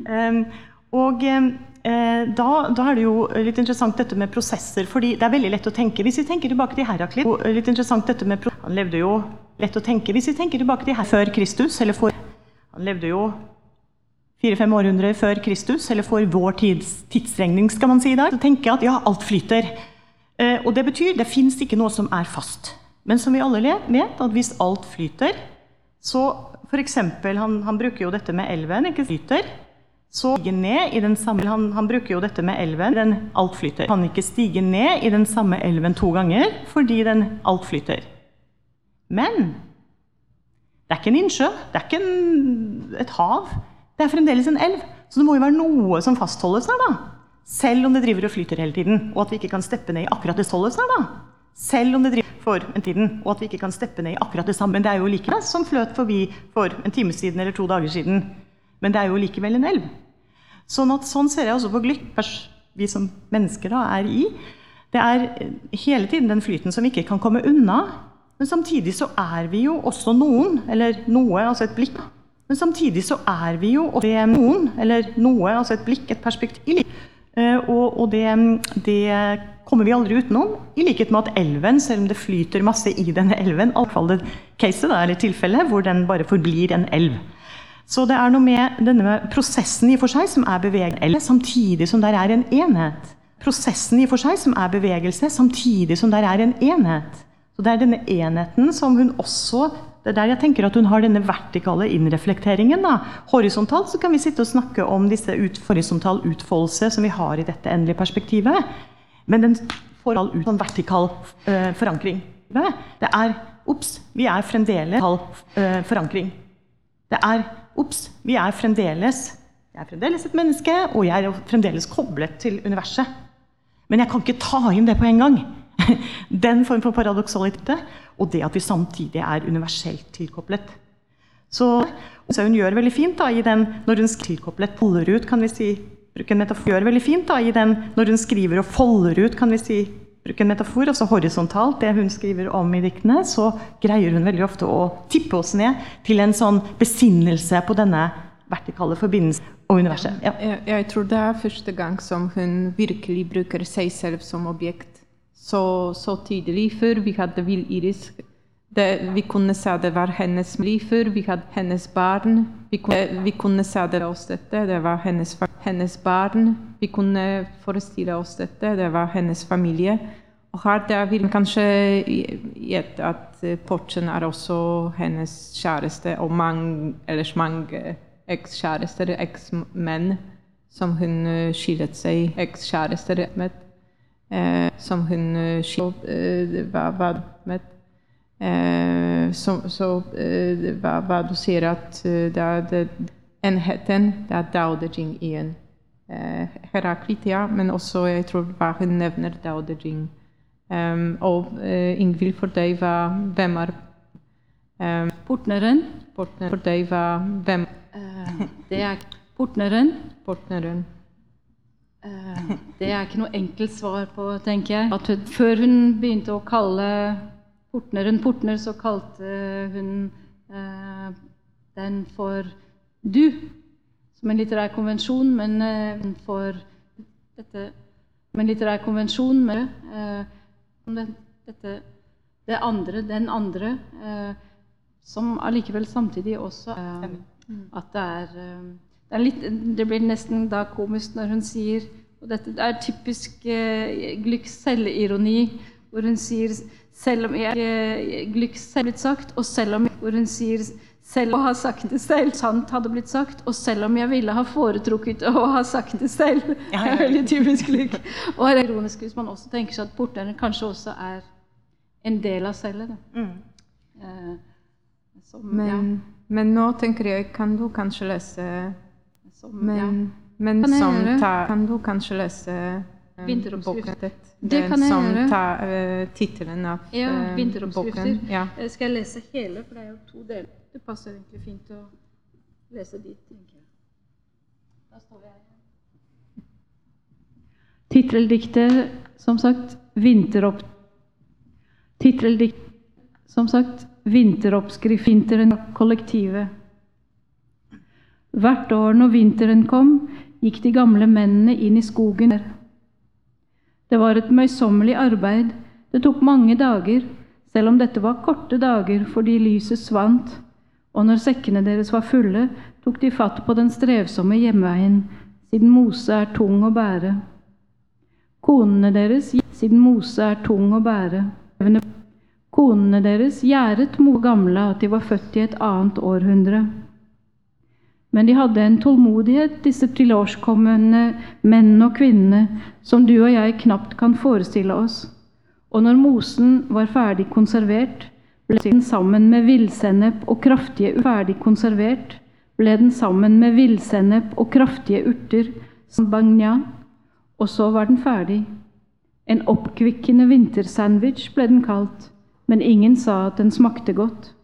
Um, og eh, da, da, er det jo litt interessant dette med prosesser, fordi det er veldig lett å tenke Hvis vi tenker tilbake til Heraklit litt interessant dette med, Han levde jo lett å tenke Hvis vi tenker tilbake til her før Kristus, eller for Han levde jo fire-fem århundrer før Kristus, eller for vår tids, tidsregning, skal man si i dag, så tenker jeg at ja, alt flyter. Eh, og det betyr det fins ikke noe som er fast. Men som vi alle vet, at hvis alt flyter, så f.eks. Han, han bruker jo dette med elven. ikke flyter, så stige ned i den samme han, han, bruker jo dette med elven. Den alt flyter. Kan ikke stige ned i den samme elven to ganger fordi den alt flyter. Men det er ikke en innsjø, det er ikke en, et hav. Det er fremdeles en elv. Så det må jo være noe som fastholdes her, da. Selv om det driver og flyter hele tiden, og at vi ikke kan steppe ned i akkurat det stollet her, da. Selv om det driver for en tiden, og at vi ikke kan steppe ned i akkurat det samme. Men det er jo likevel som fløt forbi for en time siden eller to dager siden. Men det er jo likevel en elv. Sånn, at, sånn ser jeg også på glykk vi som mennesker da, er i. Det er hele tiden den flyten som vi ikke kan komme unna. Men samtidig så er vi jo også noen, eller noe, altså et blikk. Men samtidig så er vi jo også noen, eller noe, altså et blikk, et perspektiv. Eh, og, og det, det, kommer vi aldri utenom. I likhet med at elven, selv om det flyter masse i denne elven, iallfall det caset, eller tilfellet, hvor den bare forblir en elv. Så det er noe med denne prosessen i for seg som er bevegelse, samtidig som der er en enhet. Prosessen i for seg som er bevegelse, samtidig som der er en enhet. Så Det er denne enheten som hun også det er der jeg tenker at hun har denne vertikale innreflekteringen. Da. Horisontalt så kan vi sitte og snakke om disse ut, horisontal utfoldelse som vi har i dette endelige perspektivet. Men den får all ut sånn vertikal uh, forankring. Det er Ops, vi er fremdeles uh, forankring. Det er Ops, vi er fremdeles Jeg er fremdeles et menneske, og jeg er fremdeles koblet til universet. Men jeg kan ikke ta inn det på en gang. Den form for paradoksalitet, og det at vi samtidig er universelt tilkoblet. Så, hun gjør veldig fint da, i den, når hun tilkoblet folder ut, kan vi si, bruker en metafor, gjør veldig fint da, i den, når hun skriver og folder ut, kan vi si, bruker en metafor, altså horisontalt, det hun skriver om i diktene, så greier hun veldig ofte å tippe oss ned til en sånn besinnelse på denne vertikale forbindelsen og universet. Ja. Jeg, jeg, tror det er første gang som hun virkelig bruker seg selv som objekt. Så, så tydelig. Før vi hadde Vill Iris. Det, vi kunne se det var hennes liv før. Vi hadde hennes barn. Vi kunne, vi kunne se det oss dette. Det var hennes, hennes barn. Vi kunne forestille oss dette. Det var hennes familie. Og her der vil kanskje gjette at Porchen er også hennes kjæreste, og mange, ellers mange ekskjærester, eksmenn, som hun skilte seg ekskjærester med. Eh, som hun skilte var med. Eh, så, så eh, hva, hva, du sier at det er enheten, det er Dao De Jing igjen. Eh, Heraklit, men også jeg tror hva hun nevner Dao De Jing. Um, og Ingvild, for deg var hvem er um, Portneren. Portner, for deg var hvem Det er portneren. Portneren. Uh, det er ikke noe enkelt svar på, tenker jeg. At hun, før hun begynte å kalle portneren portner, så kalte hun den for du. Som en litterær konvensjon, men for dette Som en litterær konvensjon med det, dette, det andre, den andre, eh, som allikevel samtidig også eh, At det er, eh, det er litt, det blir nesten da komisk når hun sier og dette er typisk eh, Glücks selvironi, hvor hun sier selv om jeg eh, Glücks selv blitt sagt, og selv om hvor hun sier selv å ha sagt det selv, sant hadde blitt sagt, og selv om jeg ville ha foretrukket å ha sagt det selv. Det er veldig typisk lik. Og er ironisk hvis man også tenker seg at porteren kanskje også er en del av cellet. Mm. Eh, som, men, ja. men, nå tenker jeg Kan du kanskje lese som, men, ja. men kan som tar Kan du kanskje lese um, boken? Det kan jeg som gjøre. tar uh, tittelen av ja, vinteroppskrifter. Ja. Skal jeg lese hele, for det er jo to deler. Det passer egentlig fint å lese dit, tenker jeg. Da står jeg. Titteldiktet, som sagt, 'Vinteropp'. Titteldikt, som sagt, 'Vinteroppskrift'. Vinteren kollektivet. Hvert år når vinteren kom, gikk de gamle mennene inn i skogen. Det var et møysommelig arbeid. Det tok mange dager, selv om dette var korte dager fordi lyset svant og når sekkene deres var fulle, tok de fatt på den strevsomme hjemveien, siden Mose er tung å bære. Konene deres, siden Mose er tung å bære. Konene deres gjerdet mo gamle at de var født i et annet århundre. Men de hadde en tålmodighet, disse tilårskommende menn og kvinnene, som du og jeg knapt kan forestille oss. Og når mosen var ferdig konservert, ble den sammen med villsennep og kraftige ferdig konservert, ble den sammen med villsennep og kraftige urter som bagna, og så var den ferdig. En oppkvikkende vintersandwich ble den kalt, men ingen sa at den smakte godt.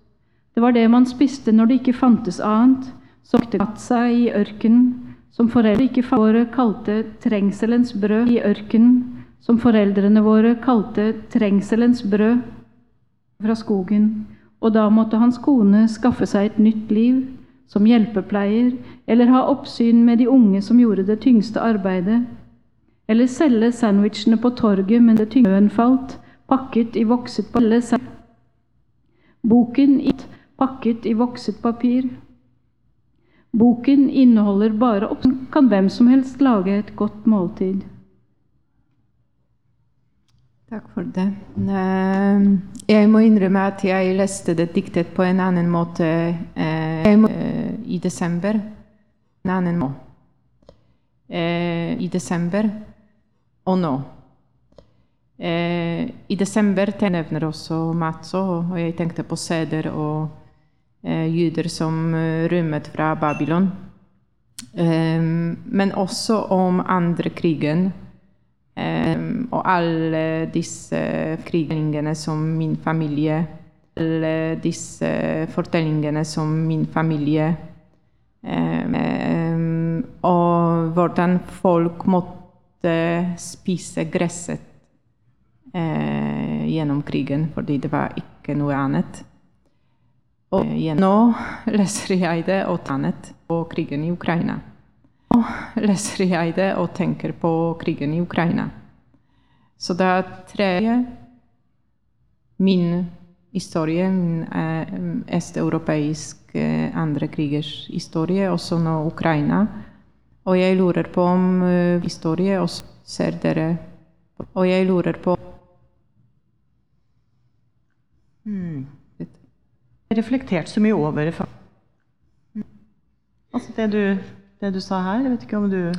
Det var det man spiste når det ikke fantes annet, som katsa i ørkenen, som foreldre ikke våre kalte trengselens brød i ørkenen, som foreldrene våre kalte trengselens brød fra skogen, og da måtte hans kone skaffe seg et nytt liv som hjelpepleier, eller ha oppsyn med de unge som gjorde det tyngste arbeidet, eller selge sandwichene på torget men det tyngden falt, pakket i vokset. Boken i pakket i vokset papir. Boken inneholder bare opp... Kan hvem som helst lage et godt måltid. Takk for det. Eh, Jeg må innrømme at jeg leste det diktet på en annen måte eh, eh, i desember. En annen måte. Eh, I desember og nå. I desember nevner også Matso, og jeg tenkte på seder og jøder som eh, rømmet fra Babylon. Eh, men også om andre krigen. Ehm, og alle disse krigene som min familie Alle disse fortellingene som min familie ehm, ehm, Og hvordan folk måtte spise gresset eh, gjennom krigen, fordi det var ikke noe annet. Og igjen, nå leser jeg det og annet på krigen i Ukraina. Nå leser jeg det og tenker på krigen i Ukraina. Så det er tre min historie, min eh, østeuropeisk eh, andre krigers historie, også nå Ukraina. Og jeg lurer på om eh, historie også ser dere Og jeg lurer på reflektert så mye over fa- Altså det du, det du sa her, jeg vet ikke om du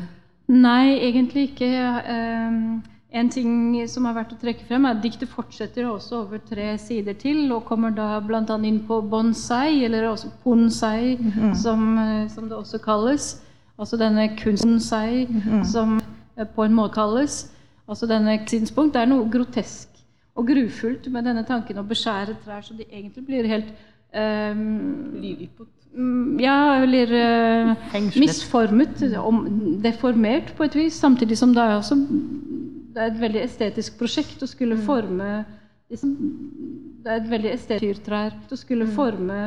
Nei, egentlig ikke. Eh, En ting som er verdt å trekke frem, er at diktet fortsetter også over tre sider til, og kommer da bl.a. inn på bonsai, eller også ponsai, mm -hmm. som det også kalles. Altså denne kunstbonsai, som eh, på en måte kalles. Altså denne synspunkt. Det er noe grotesk og grufullt med denne tanken å beskjære trær så de egentlig blir helt um, Ja, eller uh, misformet, om, deformert på et vis. Samtidig som det er også det er et veldig estetisk prosjekt å skulle forme disse, Det er et veldig estetisk fyrtrær å skulle forme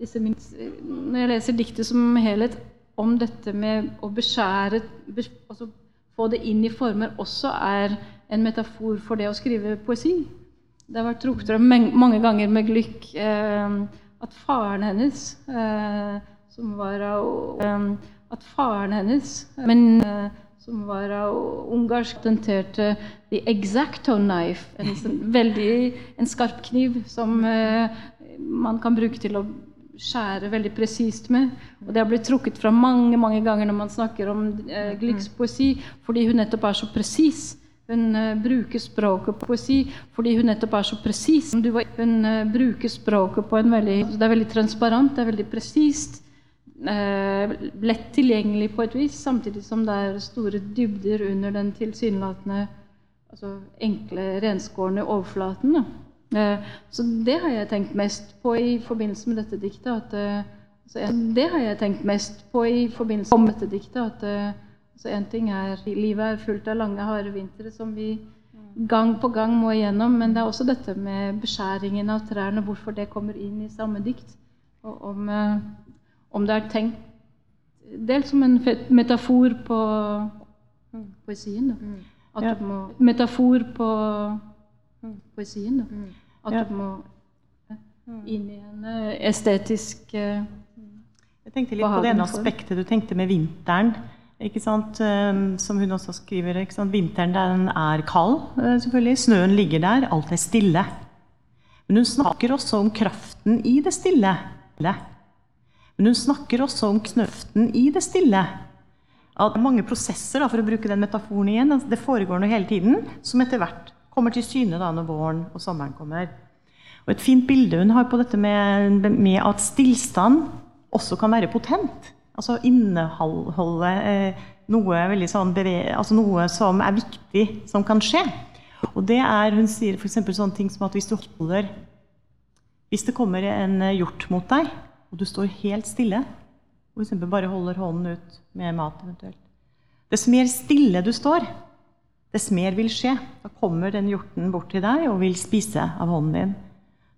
disse Når jeg leser diktet som helhet om dette med å beskjære bes- altså Få det inn i former også er en metafor for det å skrive poesi. Det har vært trukket frem mange ganger med Glück eh, at faren hennes, eh, som var av eh, At faren hennes, men som var av ungarsk, tenterte the exacto knife, en sånn veldig en skarp kniv som man kan bruke til å skjære veldig presist med. Og det har blitt trukket fra mange mange ganger når man snakker om eh, Glicks poesi, fordi hun nettopp er så presis. Hun eh, bruker språket på poesi fordi hun nettopp er så presis. Hun eh, bruker språket på en veldig Det er veldig transparent, det er veldig presist. Eh, lett tilgjengelig på et vis, samtidig som det er store dybder under den tilsynelatende altså enkle, renskårne overflaten. Da. Så det har jeg tenkt mest på i forbindelse med dette diktet. At, altså, det har jeg tenkt mest på i forbindelse med dette diktet. At eh, én en ting er livet er fullt av lange, harde vintre som vi gang på gang må igjennom, men det er også dette med beskjæringen av trærne, hvorfor det kommer inn i samme dikt. Og om, eh, om det er tenkt delt som en metafor på poesien. Da. At Ja. må Metafor på poesien. Da. At Ja. du må inn i en eh, estetisk eh, Jeg tenkte litt på det ene aspektet du tenkte med vinteren. Ikke sant? eh, Som hun også skriver. Ikke sant? Vinteren den er kald, eh, selvfølgelig. Snøen ligger der. Alt er stille. Men hun snakker også om kraften i det stille. Men hun snakker også om knøften i det stille. At mange prosesser, da, for å bruke den metaforen igjen, altså det foregår noe hele tiden, som etter hvert kommer til syne da når våren og sommeren kommer. Og Et fint bilde hun har på dette med, med at stillstand også kan være potent. Altså inneholde eh, noe, veldig sånn altså noe som er viktig, som kan skje. Og det er, Hun sier f.eks. sånne ting som at hvis du holder Hvis det kommer en eh, hjort mot deg, og du står helt stille, og f.eks. bare holder hånden ut med mat eventuelt Dess mer stille du står, dess mer vil skje. Da kommer den hjorten bort til deg og vil spise av hånden din.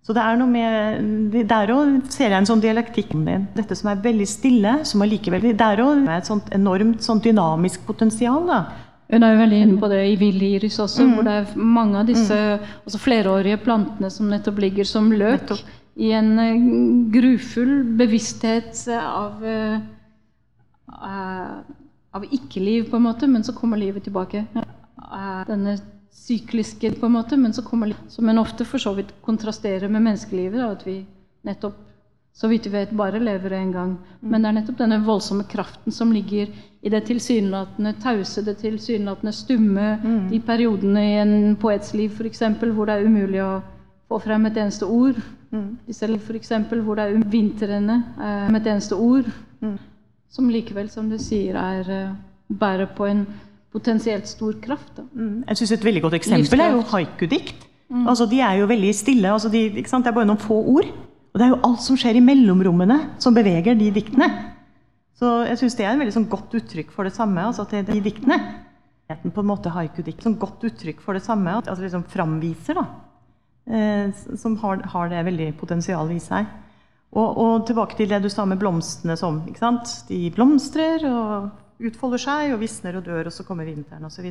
Så det er noe med Der òg ser jeg en sånn dialektikk din. Dette som er veldig stille, som allikevel Det er òg et sånt enormt sånt dynamisk potensial. da. Hun er jo veldig inne på det i villiris iris også, hvor det er mange av disse altså flerårige plantene som nettopp ligger som løk Nettopp. i en eh, grufull bevissthet av, eh, av ikke-liv, på en måte, men så kommer livet tilbake. Uh, denne sykliske, på en måte, men så kommer Som en ofte for så vidt kontrasterer med menneskelivet. Da, at vi nettopp, så vidt vi vet, bare lever én gang. Men det er nettopp denne voldsomme kraften som ligger i det tilsynelatende tause, det tilsynelatende stumme, de periodene i en poets liv f.eks. hvor det er umulig å få frem et eneste ord. Disse f.eks. hvor det er um- vintrene eh, med et eneste ord. Som likevel, som du sier, er eh, bærer på en potensielt stor kraft. Mm. Jeg synes Et veldig godt eksempel er jo haiku-dikt. Altså, de er jo veldig stille. Altså, de? Det er bare noen få ord. Og det er jo alt som skjer i mellomrommene, som beveger de diktene. Så jeg syns det er en veldig sånn godt uttrykk for det samme. altså at det de diktene. på en måte haiku-dikt, sånn godt uttrykk for det samme. At altså liksom framviser, da. Eh, som har, har det veldig potensialet i seg. Og, og tilbake til det du sa med blomstene som? De blomstrer og utfolder seg og visner og dør, og så kommer vinteren osv.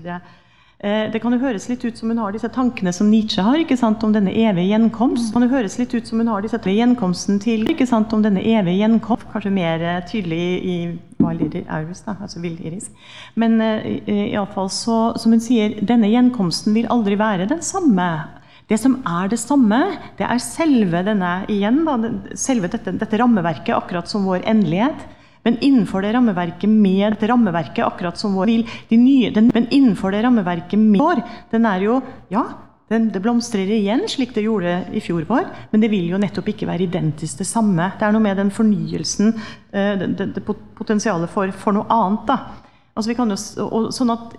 Eh, det kan jo høres litt ut som hun har disse tankene som Nietzsche har, ikke sant, om denne evige gjenkomst. Det kan jo høres litt ut som hun har disse gjenkomsten til ikke sant, om denne evige gjenkomst. Kanskje mer eh, tydelig i Iris, da, altså Vill Iris. Men eh, iallfall så, som hun sier, denne gjenkomsten vil aldri være den samme. Det som er det samme, det er selve denne igjen, da, selve dette, dette rammeverket, akkurat som vår endelighet. Men innenfor det rammeverket med det rammeverket, akkurat som vår vil, de nye, den, Men innenfor det rammeverket med vår, den er jo Ja, den, det blomstrer igjen, slik det gjorde i fjor vår, men det vil jo nettopp ikke være identisk det samme. Det er noe med den fornyelsen, eh, det, det, det potensialet for, for, noe annet. da. Altså vi kan jo, og sånn at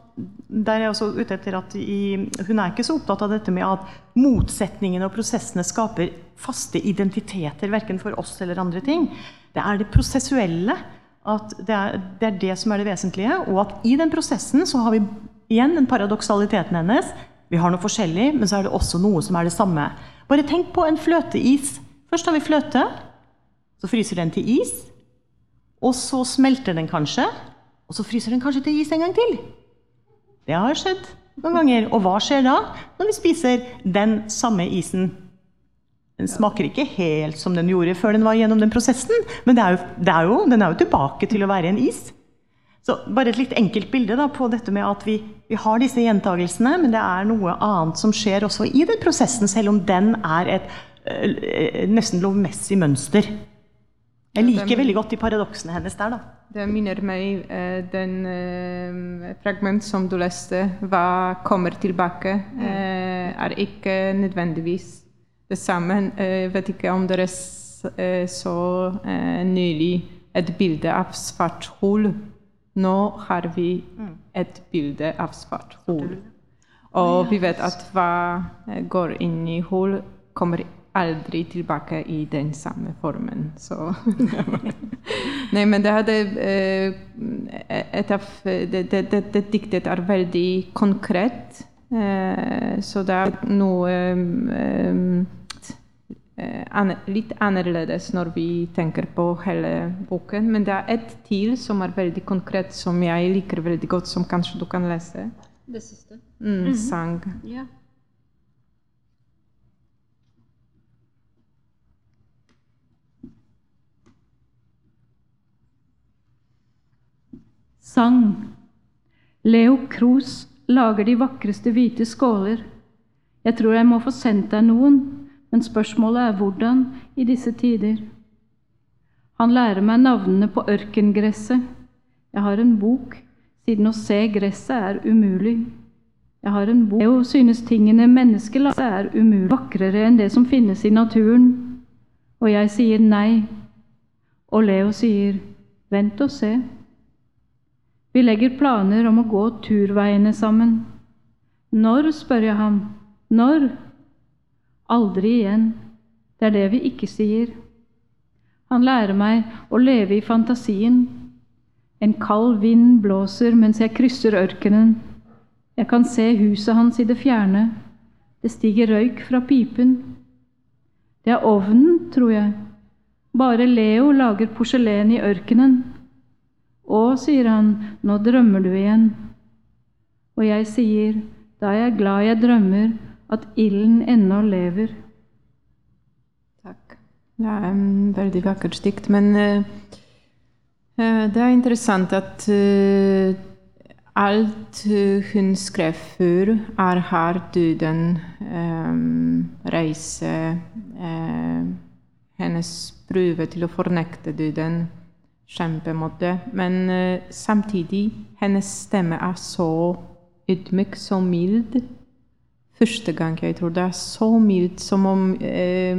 der er jeg også ute etter at i, Hun er ikke så opptatt av dette med at motsetningene og prosessene skaper faste identiteter, verken for oss eller andre ting. Det er det prosessuelle. At det er, det er, det som er det vesentlige. Og at i den prosessen så har vi igjen den paradoksaliteten hennes. Vi har noe forskjellig, men så er det også noe som er det samme. Bare tenk på en fløteis. Først har vi fløte. Så fryser den til is. Og så smelter den kanskje. Og så fryser den kanskje til is en gang til. Det har skjedd noen ganger. Og hva skjer da når vi spiser den samme isen? Den smaker ikke helt som den gjorde før den var gjennom den prosessen, men det er jo, det er jo, den er jo tilbake til å være en is. Så bare et litt enkelt bilde da, på dette med at vi, vi har disse gjentagelsene, men det er noe annet som skjer også i den prosessen, selv om den er et øh, nesten lovmessig mønster. Jeg liker veldig godt de paradoksene hennes der, da. Det minner meg eh, den eh, fragment som du leste, 'Hva kommer tilbake', eh, er ikke nødvendigvis det samme. Jeg vet ikke om dere så nylig et bilde av svart hull. Nå har vi et bilde av svart hull. Og vi vet at hva går inn i hull, kommer aldri tilbake i den samme formen. Så Nei, men det hadde et av det, det, det, det diktet er veldig konkret. Så det er noe litt annerledes når vi tenker på hele boken. Men det er ett til som er veldig konkret, som jeg liker veldig godt, som kanskje du kan lese. Det siste? Mm, mm -hmm. Sang. Ja. Sang. Leo Kroos lager de vakreste hvite skåler. Jeg tror jeg må få sendt deg noen, men spørsmålet er hvordan i disse tider. Han lærer meg navnene på ørkengresset. Jeg har en bok, siden å se gresset er umulig. Jeg har en bok og synes tingene menneskelagte er umulig, vakrere enn det som finnes i naturen. Og jeg sier nei. Og Leo sier vent og se. Vi legger planer om å gå turveiene sammen. Når, spør jeg ham. Når? Aldri igjen. Det er det vi ikke sier. Han lærer meg å leve i fantasien. En kald vind blåser mens jeg krysser ørkenen. Jeg kan se huset hans i det fjerne. Det stiger røyk fra pipen. Det er ovnen, tror jeg. Bare Leo lager porselen i ørkenen. Å, sier han, nå drømmer du igjen. Og jeg sier, da er jeg glad jeg drømmer, at ilden ennå lever. Takk. Det er en veldig vakkert dikt. Men uh, Det er interessant at uh, alt hun skrev før, er her døden, um, reise, hennes prøve til å fornekte døden, kjempe mot det. Men uh, samtidig, hennes stemme er så ydmyk, så mild. Første gang jeg tror det er så mild, som om uh,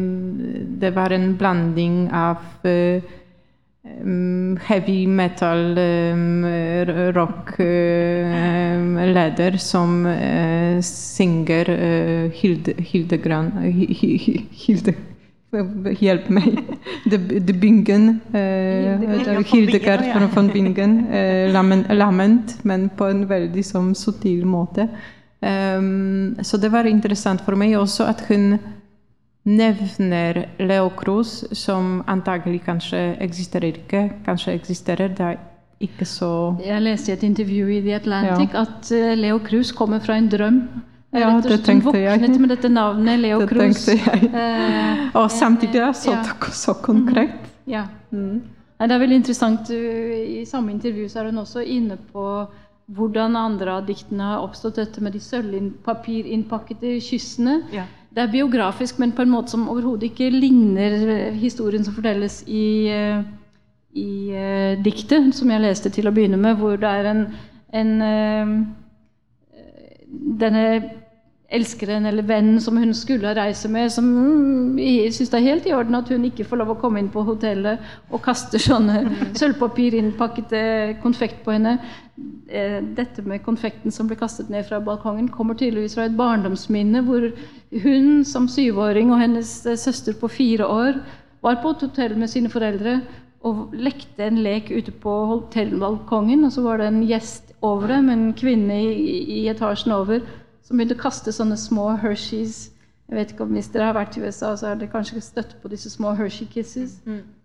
det var en blanding av uh, um, heavy metal um, rock leder som synger uh, Hilde, Hilde Hjelp meg. De, de Bingen. Eh, Hildegard ja. von, Bingen. Eh, lament, men på en veldig sånn subtil måte. Um, så det var interessant for meg også at hun nevner Leo Cruz, som antagelig kanskje eksisterer ikke. Kanskje eksisterer, det er ikke så Jeg leste i et intervju i The Atlantic at eh, Leo Cruz kommer fra en drøm. Ja, Rett og det slett, hun våknet med dette navnet Leo Det Cruz. jeg. Eh, Og samtidig er så, ja. så konkret. Ja. Nei, det er veldig interessant. uh, I samme intervju så er hun også inne på hvordan andre av diktene har oppstått, dette med de sølvpapirinnpakkede kyssene. Ja. Det er biografisk, men på en måte som overhodet ikke ligner historien som fortelles i, i uh, diktet, som jeg leste til å begynne med, hvor det er en, en uh, denne elskeren eller vennen som hun skulle reise med, som mm, syns det er helt i orden at hun ikke får lov å komme inn på hotellet og kaster sånne sølvpapirinnpakkede konfekt på henne. Eh, Dette med konfekten som ble kastet ned fra balkongen, kommer tydeligvis fra et barndomsminne hvor hun som syvåring og hennes eh, søster på fire år var på et hotell med sine foreldre og lekte en lek ute på hotellbalkongen. Og så var det en gjest over dem, en kvinne i, i etasjen over, som begynte å kaste sånne små Hershey's. Jeg vet ikke om Hvis dere har vært i USA, så har dere kanskje støtt på disse små Hershey Kisses.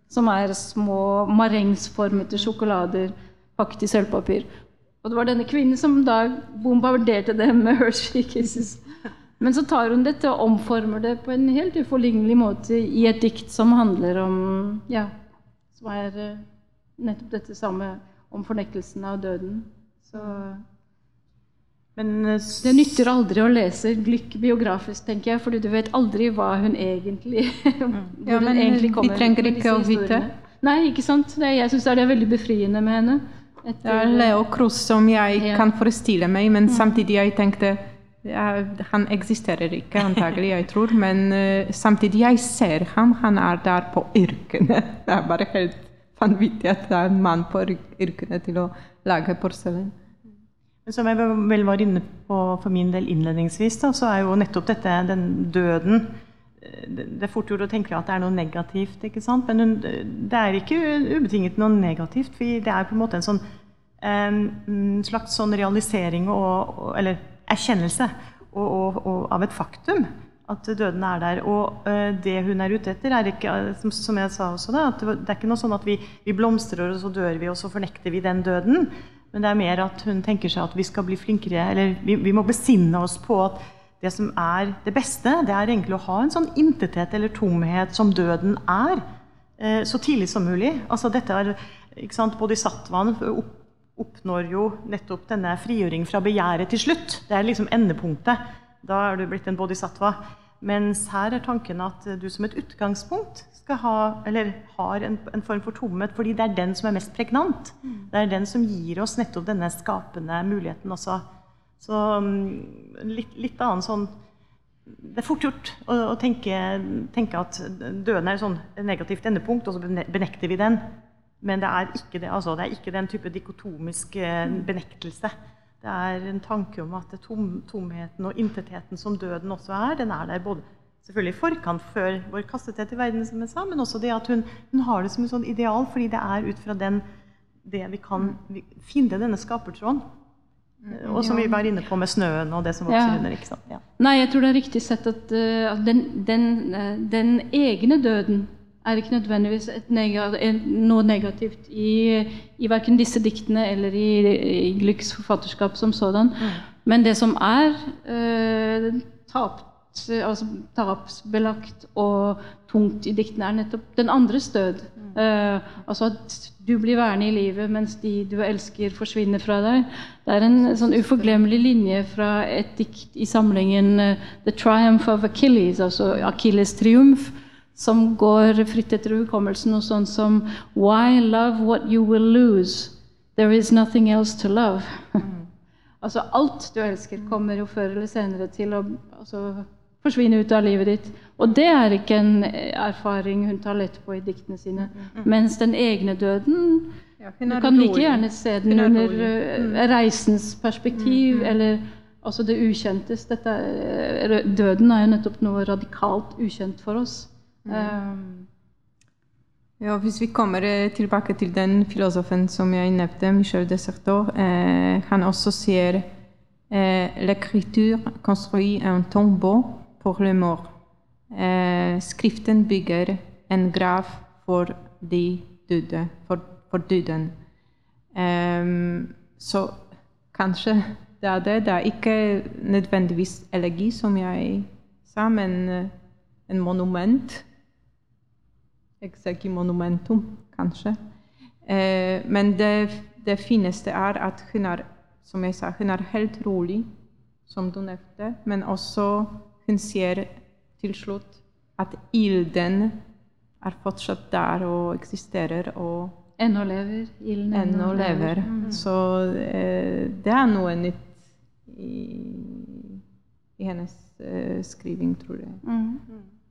Som er små marengsformete sjokolader pakket i sølvpapir. Og det var denne kvinnen som da bombarderte dem med Hershey Kisses. Men så tar hun dette og omformer det på en helt uforlignelig måte i et dikt som handler om Ja, som er eh, nettopp dette samme om fornektelsen av døden. Så Men eh, det nytter aldri å lese Glück biografisk, tenker jeg, fordi du vet aldri hva hun egentlig hvor Ja, hun egentlig kommer. vi trenger ikke å vite. Nei, ikke sant? Det, jeg syns det er veldig befriende med henne. Det er Leo Cruz som jeg Ja. kan forestille meg, men samtidig jeg tenkte ja, Han eksisterer ikke, antagelig, jeg tror, men uh, samtidig jeg ser ham. Han er der på yrkene. Det er bare helt vanvittig at det er en mann på yrkene til å lage porselen. Som jeg vel var inne på for min del innledningsvis, da, så er jo nettopp dette, den døden Det er fort gjort å tenke at det er noe negativt, ikke sant? men det er ikke ubetinget noe negativt. For det er på en måte en sånn en slags sånn realisering og, Eller erkjennelse og, og, og, av et faktum. At døden er der. Og eh, det hun er ute etter, er ikke som, jeg sa også, da, at det er ikke noe sånn at vi, vi blomstrer, og så dør vi, og så fornekter vi den døden. Men det er mer at hun tenker seg at vi skal bli flinkere, eller vi, vi må besinne oss på at det som er det beste, det er egentlig å ha en sånn intethet eller tomhet som døden er, eh, så tidlig som mulig. Altså dette er, ikke sant, Bodhisattvaen opp, oppnår jo nettopp denne frigjøring fra begjæret til slutt. Det er liksom endepunktet. Da er du blitt en bodhisattva. Mens her er tanken at du som et utgangspunkt skal ha, eller har en, en form for tomhet, fordi det er den som er mest pregnant. Det er den som gir oss nettopp denne skapende muligheten også. Så mm, litt, litt annen sånn Det er fort gjort å, å tenke, tenke at døden er et sånn negativt endepunkt, og så benekter vi den. Men det er ikke det. Altså, det er ikke den type dikotomisk eh, benektelse. Det er en tanke om at tom, tomheten og intetheten som døden også er, den er der både selvfølgelig i forkant før vår kastethet i verden, som jeg sa, men også det at hun, hun har det som et sånn ideal, fordi det er ut fra den, det vi kan vi, finne denne skapertråden. Og som vi var inne på med snøen og det som vokser Ja. under. ikke sant? Ja. Nei, jeg tror det er riktig sett at, eh, at den, den, eh, den egne døden er ikke nødvendigvis et nega, noe negativt i, i verken disse diktene eller i, i Glücks forfatterskap som sådan. Men det som er eh, tap, eh, altså tapsbelagt og tungt i diktene, er nettopp den andres død. Eh, altså at du blir værende i livet mens de du elsker, forsvinner fra deg. Det er en sånn uforglemmelig linje fra et dikt i samlingen eh, 'The Triumph of Achilles', altså Achilles' triumf, som går fritt etter hukommelsen og sånn som 'Why love what you will lose? There is nothing else to love'. Altså alt du elsker, kommer jo før eller senere til å altså, forsvinne ut av livet ditt. Og det er ikke en erfaring hun tar lett på i diktene sine. Mens den egne døden Ja, Du kan kan like gjerne se den er under rolig. eh, reisens perspektiv, eller altså det ukjentes. Dette, er- døden er jo nettopp noe radikalt ukjent for oss. Um, Ja, hvis vi kommer eh, tilbake til den filosofen som jeg nevnte, Michel Desertor, eh, han også sier eh, L'écriture construit un tombeau pour le mort. Eh, skriften bygger en grav for de døde, for, for døden. Um, så kanskje det er det. Det er ikke nødvendigvis elegi, som jeg sa, men en monument. Exegi monumentum, kanskje. Eh, men det, det fineste er at hun er, som jeg sa, hun er helt rolig, som du nevnte, men også hun ser til slutt at ilden er fortsatt der og eksisterer og ennå lever ilden. ennå lever. Mm. Så eh, det er noe nytt i, i hennes eh, skriving, tror jeg. Mm.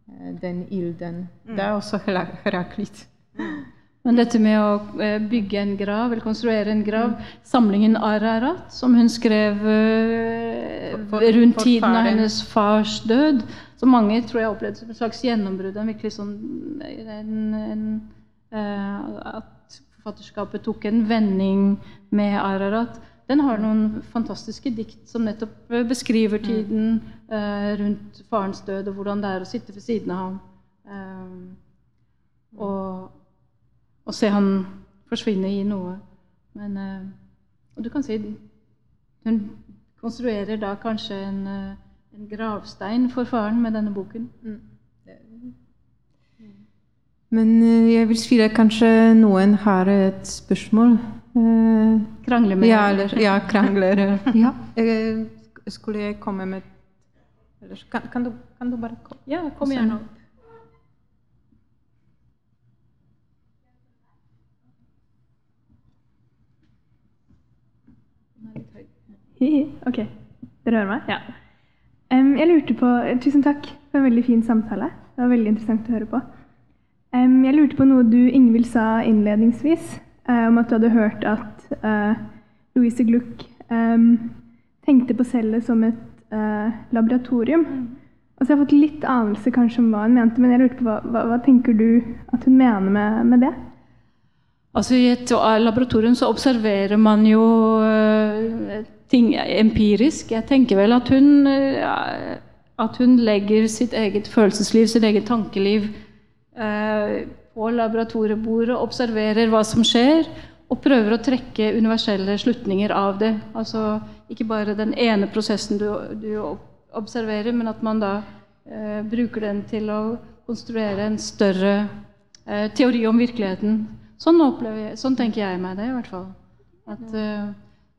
Eh, den ilden. Det er også Hera- Heraklit. Men dette med å eh, bygge en grav, eller konstruere en grav Samlingen Ararat, som hun skrev eh, rundt tiden av hennes fars død, som mange tror jeg opplevde som et slags gjennombrudd. En virkelig sånn en, en, At forfatterskapet tok en vending med Ararat. Den har noen fantastiske dikt som nettopp eh, beskriver tiden eh, rundt farens død, og hvordan det er å sitte ved siden av ham. Eh, og, og se han forsvinne i noe. Men eh, Og du kan si Hun konstruerer da kanskje en, eh, en gravstein for faren med denne boken. Men eh, jeg vil si at kanskje noen har et spørsmål. Eh, Krangle med ja, eller ja, krangler. ja. Eh, skulle jeg komme med eller, kan, kan, du, kan du bare komme? Ja, kom gjerne opp. Ok, dere hører meg? Ja. Um, jeg lurte på, Tusen takk for en veldig fin samtale. Det var veldig interessant å høre på. Um, jeg lurte på noe du Ingvild sa innledningsvis, eh, om at du hadde hørt at eh, Louise Gluck em, tenkte på cellet som et eh, laboratorium. Og så har jeg fått litt anelse kanskje om hva hun mente, men jeg lurte på hva, hva, hva tenker du at hun mener med, med det? Altså I et laboratorium så observerer man jo eh, ting empirisk. Jeg tenker vel at hun, eh, at hun legger sitt eget følelsesliv, sitt eget tankeliv eh, på laboratoriebordet, observerer hva som skjer, og prøver å trekke universelle slutninger av det. Altså ikke bare den ene prosessen du, du observerer, men at man da eh, bruker den til å konstruere en større eh, teori om virkeligheten. Sånn, jeg, sånn tenker jeg meg det, i hvert fall. At, eh,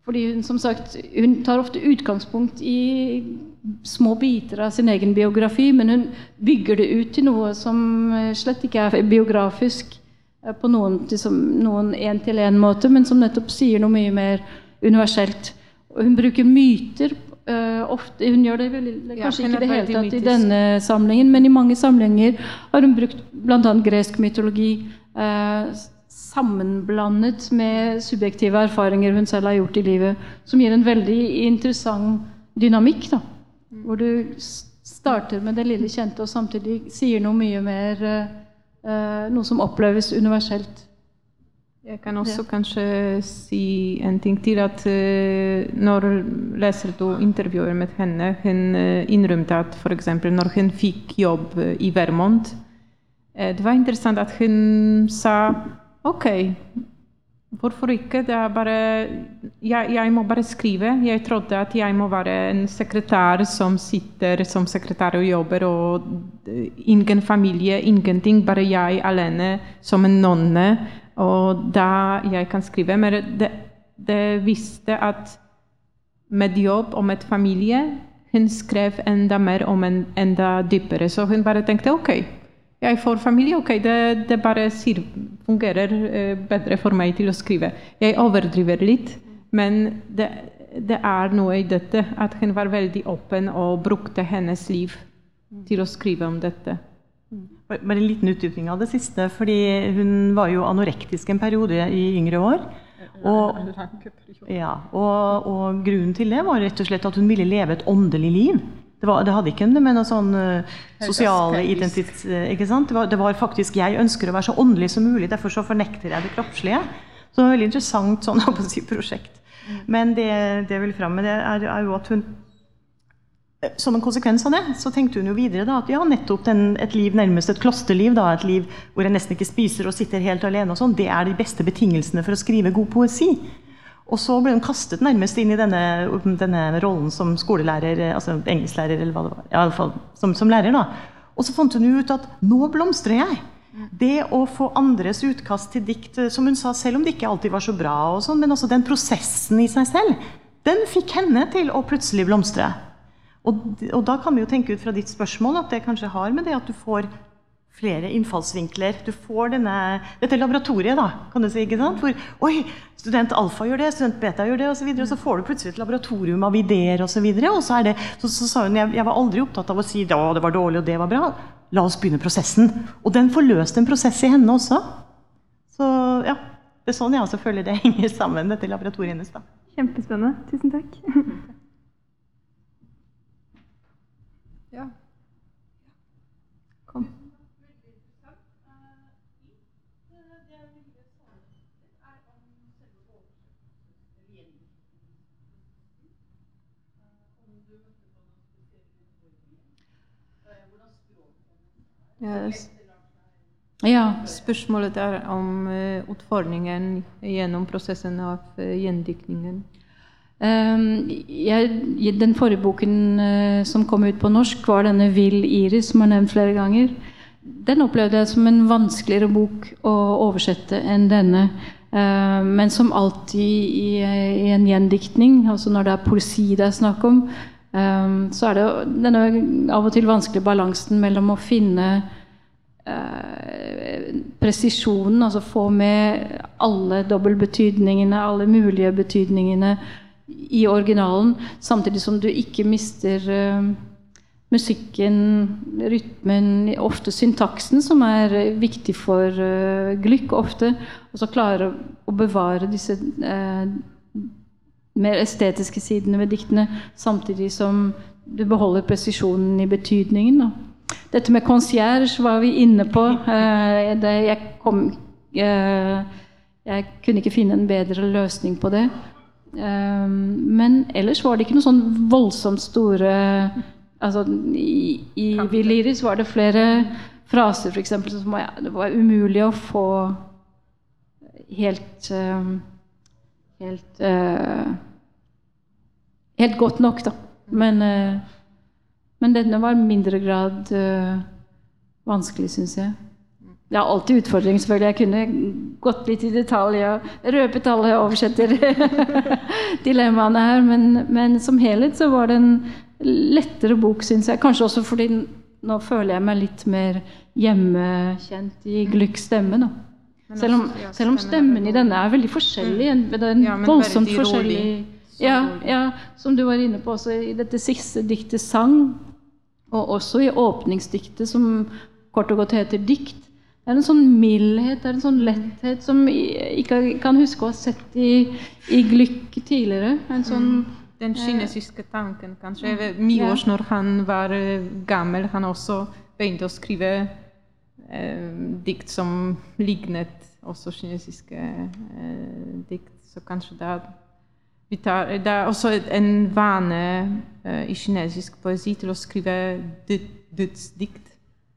fordi hun som sagt, hun tar ofte utgangspunkt i små biter av sin egen biografi, men hun bygger det ut til noe som eh, slett ikke er biografisk eh, på noen noen en-til-en-måte, men som nettopp sier noe mye mer universelt. Hun bruker myter Uh, ofte. Hun gjør det vel, kanskje ja, ikke i det hele tatt tatt i denne samlingen, men i mange samlinger har hun brukt bl.a. gresk mytologi uh, sammenblandet med subjektive erfaringer hun selv har gjort i livet, som gir en veldig interessant dynamikk. da, Hvor du starter med det lille kjente og samtidig sier noe mye mer eh, eh, Noe som oppleves universelt. Jeg kan også kanskje si en ting til. At eh, når leser du intervjuer med henne, hun innrømte at f.eks. når hun fikk jobb i Vermont Det var interessant at hun sa OK, Hvorfor ikke? Det er bare jeg, jeg må bare skrive. Jeg trodde at jeg må være en sekretær som sitter som sekretær og jobber, og ingen familie, ingenting. Bare jeg alene som en nonne. Og da jeg kan skrive. Men det, det visste at med jobb og med familie hun skrev enda mer om en enda dypere. Så hun bare tenkte ok, jeg får familie, ok, det, det bare sier, fungerer eh, bedre for meg til å skrive. Jeg overdriver litt, men det, det, er noe i dette at hun var veldig åpen og brukte hennes liv til å skrive om dette. Bare en liten utdypning av det siste. fordi Hun var jo anorektisk en periode i yngre år. Og, ja, og, og grunnen til det var rett og slett at hun ville leve et åndelig liv. Det, var, det, hadde ikke med noe sånn uh, sosiale identitet ikke sant? Det var, det var, faktisk 'jeg ønsker å være så åndelig som mulig', derfor så fornekter jeg det kroppslige. Så det var et veldig interessant sånn, si, prosjekt. Men det, det jeg vil fram med, det er, er, jo at hun Som en konsekvens av det, så tenkte hun jo videre da, at ja, nettopp den, et liv nærmest et klosterliv, da, et liv hvor jeg nesten ikke spiser og sitter helt alene, og sånn, det er de beste betingelsene for å skrive god poesi. Og så ble hun kastet nærmest inn i denne, denne rollen som skolelærer, altså engelsklærer, eller hva det var. Ja, i alle fall som, som lærer. da. Og så fant hun ut at nå blomstrer jeg. Det å få andres utkast til dikt, som hun sa, selv om det ikke alltid var så bra, og sånn, men også den prosessen i seg selv, den fikk henne til å plutselig blomstre. Og, og da kan vi jo tenke ut fra ditt spørsmål at det kanskje har med det at du får flere innfallsvinkler. Du får denne, dette laboratoriet, da, kan du si. ikke sant? Hvor oi, student alfa gjør det, student beta gjør det, osv. Og, så og så får du plutselig et laboratorium av ideer osv. Og, så og så, er det, så, så sa hun jeg, jeg var aldri opptatt av å si at det var dårlig og det var bra. La oss begynne prosessen. Og den forløste en prosess i henne også. Så ja, det er sånn jeg også føler det henger sammen, dette laboratoriet hennes. da. Kjempespennende. Tusen takk. ja. Kom. Ja, spørsmålet er om uh, utfordringen gjennom prosessen av uh, gjendiktningen. Um, jeg, den forrige boken uh, som kom ut på norsk, var denne 'Vill Iris', som er nevnt flere ganger. Den opplevde jeg som en vanskeligere bok å oversette enn denne. Uh, men som alltid i, i, en gjendiktning, altså når det er poesi det er snakk om, så er det denne av og til vanskelige balansen mellom å finne uh, presisjonen, altså få med alle dobbeltbetydningene, alle mulige betydningene i originalen, samtidig som du ikke mister uh, musikken, rytmen, ofte syntaksen, som er viktig for uh, Glykk ofte. Og så klare å bevare disse uh, mer estetiske sidene ved diktene, samtidig som du beholder presisjonen i betydningen. Da. Dette med concierge var vi inne på. Eh, jeg, kom, eh, jeg, kunne ikke finne en bedre løsning på det. Eh, men ellers var det ikke noe sånn voldsomt store altså, I, i Viliris var det flere fraser for eksempel, som var, det var umulig å få helt helt uh, helt godt nok, da. Men, uh, men denne var i mindre grad uh, vanskelig, syns jeg. Det er alltid utfordring, selvfølgelig. Jeg kunne gått litt i detalj og røpet alle oversetter dilemmaene her, men, men, som helhet så var det en lettere bok, syns jeg. Kanskje også fordi nå føler jeg meg litt mer hjemmekjent i Glücks stemme. Selv om, selv om, stemmen i denne er veldig forskjellig. Mm. Det er en ja, voldsomt forskjellig ja, ja, som du var inne på også i dette siste diktet 'Sang', og også i åpningsdiktet, som kort og godt heter 'Dikt'. Det er en sånn mildhet, det er en sånn letthet som jeg ikke kan huske å ha sett i, i Glück tidligere. En sånn mm. Den kinesiske tanken, kanskje. Mye år når han var eh, gammel, han også begynte å skrive eh, dikt som lignet også kinesiske eh, dikt. Så kanskje det er, tar, det er også en vane uh, i kinesisk poesi til å skrive dødsdikt.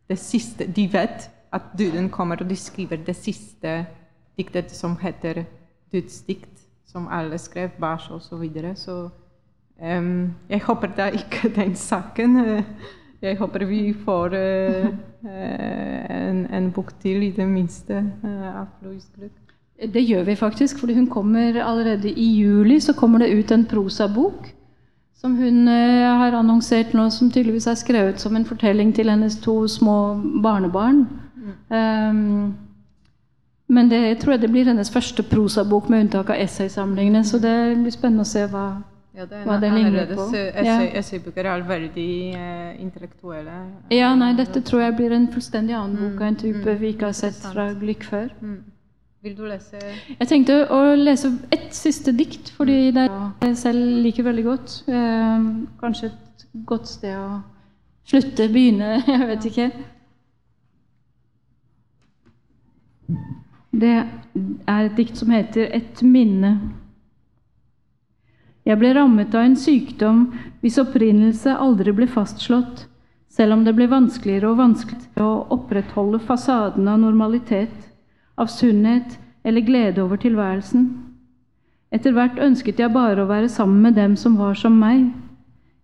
Det De vet at døden kommer, og de skriver det siste diktet som heter dødsdikt som alle skrev, Bach osv. Så, videre. um, jeg håper da ikke den saken. Jeg håper vi får eh, en, en bok til, i det minste, uh, av Louise Gluck. Det gjør vi faktisk, fordi hun kommer allerede i juli så kommer det ut en prosabok som hun eh, har annonsert nå, som tydeligvis er skrevet som en fortelling til hennes to små barnebarn. Um, men det tror jeg det blir hennes første prosabok med unntak av essaysamlingene, så det blir spennende å se hva Ja, det Hva det ligner på. Essay, Essaybøker er veldig eh, intellektuelle. Ja, nei, dette tror jeg blir en fullstendig annen bok av en type mm, vi ikke har sett fra Glück før. Mm. Vil du lese Jeg tenkte å lese ett siste dikt, fordi det er jeg selv liker veldig godt. Eh, kanskje et godt sted å slutte, begynne, jeg vet ikke. Det er et dikt som heter 'Et minne'. Jeg ble rammet av en sykdom hvis opprinnelse aldri ble fastslått, selv om det ble vanskeligere og vanskeligere å opprettholde fasaden av normalitet, av sunnhet eller glede over tilværelsen. Etter hvert ønsket jeg bare å være sammen med dem som var som meg.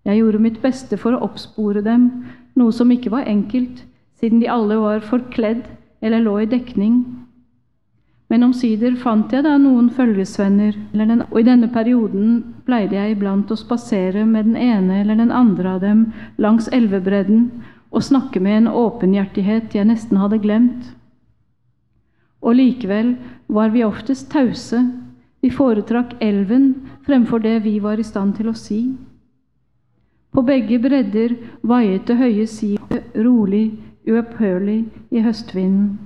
Jeg gjorde mitt beste for å oppspore dem, noe som ikke var enkelt, siden de alle var forkledd eller lå i dekning. Men omsider fant jeg da noen følgesvenner, og i denne perioden pleide jeg iblant å spasere med den ene eller den andre av dem langs elvebredden og snakke med en åpenhjertighet jeg nesten hadde glemt. Og likevel var vi oftest tause, vi foretrakk elven fremfor det vi var i stand til å si. På begge bredder vaiet det høye sivet rolig, uopphørlig i høstvinden.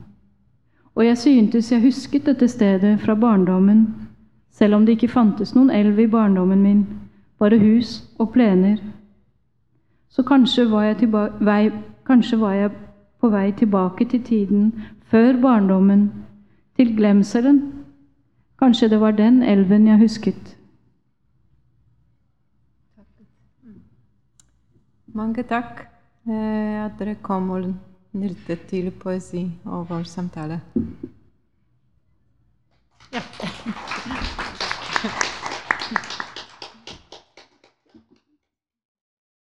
Og jeg syntes jeg husket dette stedet fra barndommen, selv om det ikke fantes noen elv i barndommen min, bare hus og plener. Så kanskje var jeg, vei, kanskje var jeg på vei tilbake til tiden før barndommen, til glemselen. Kanskje det var den elven jeg husket. Mange takk eh, at dere kom og nyttet til poesi og vår samtale. Ja.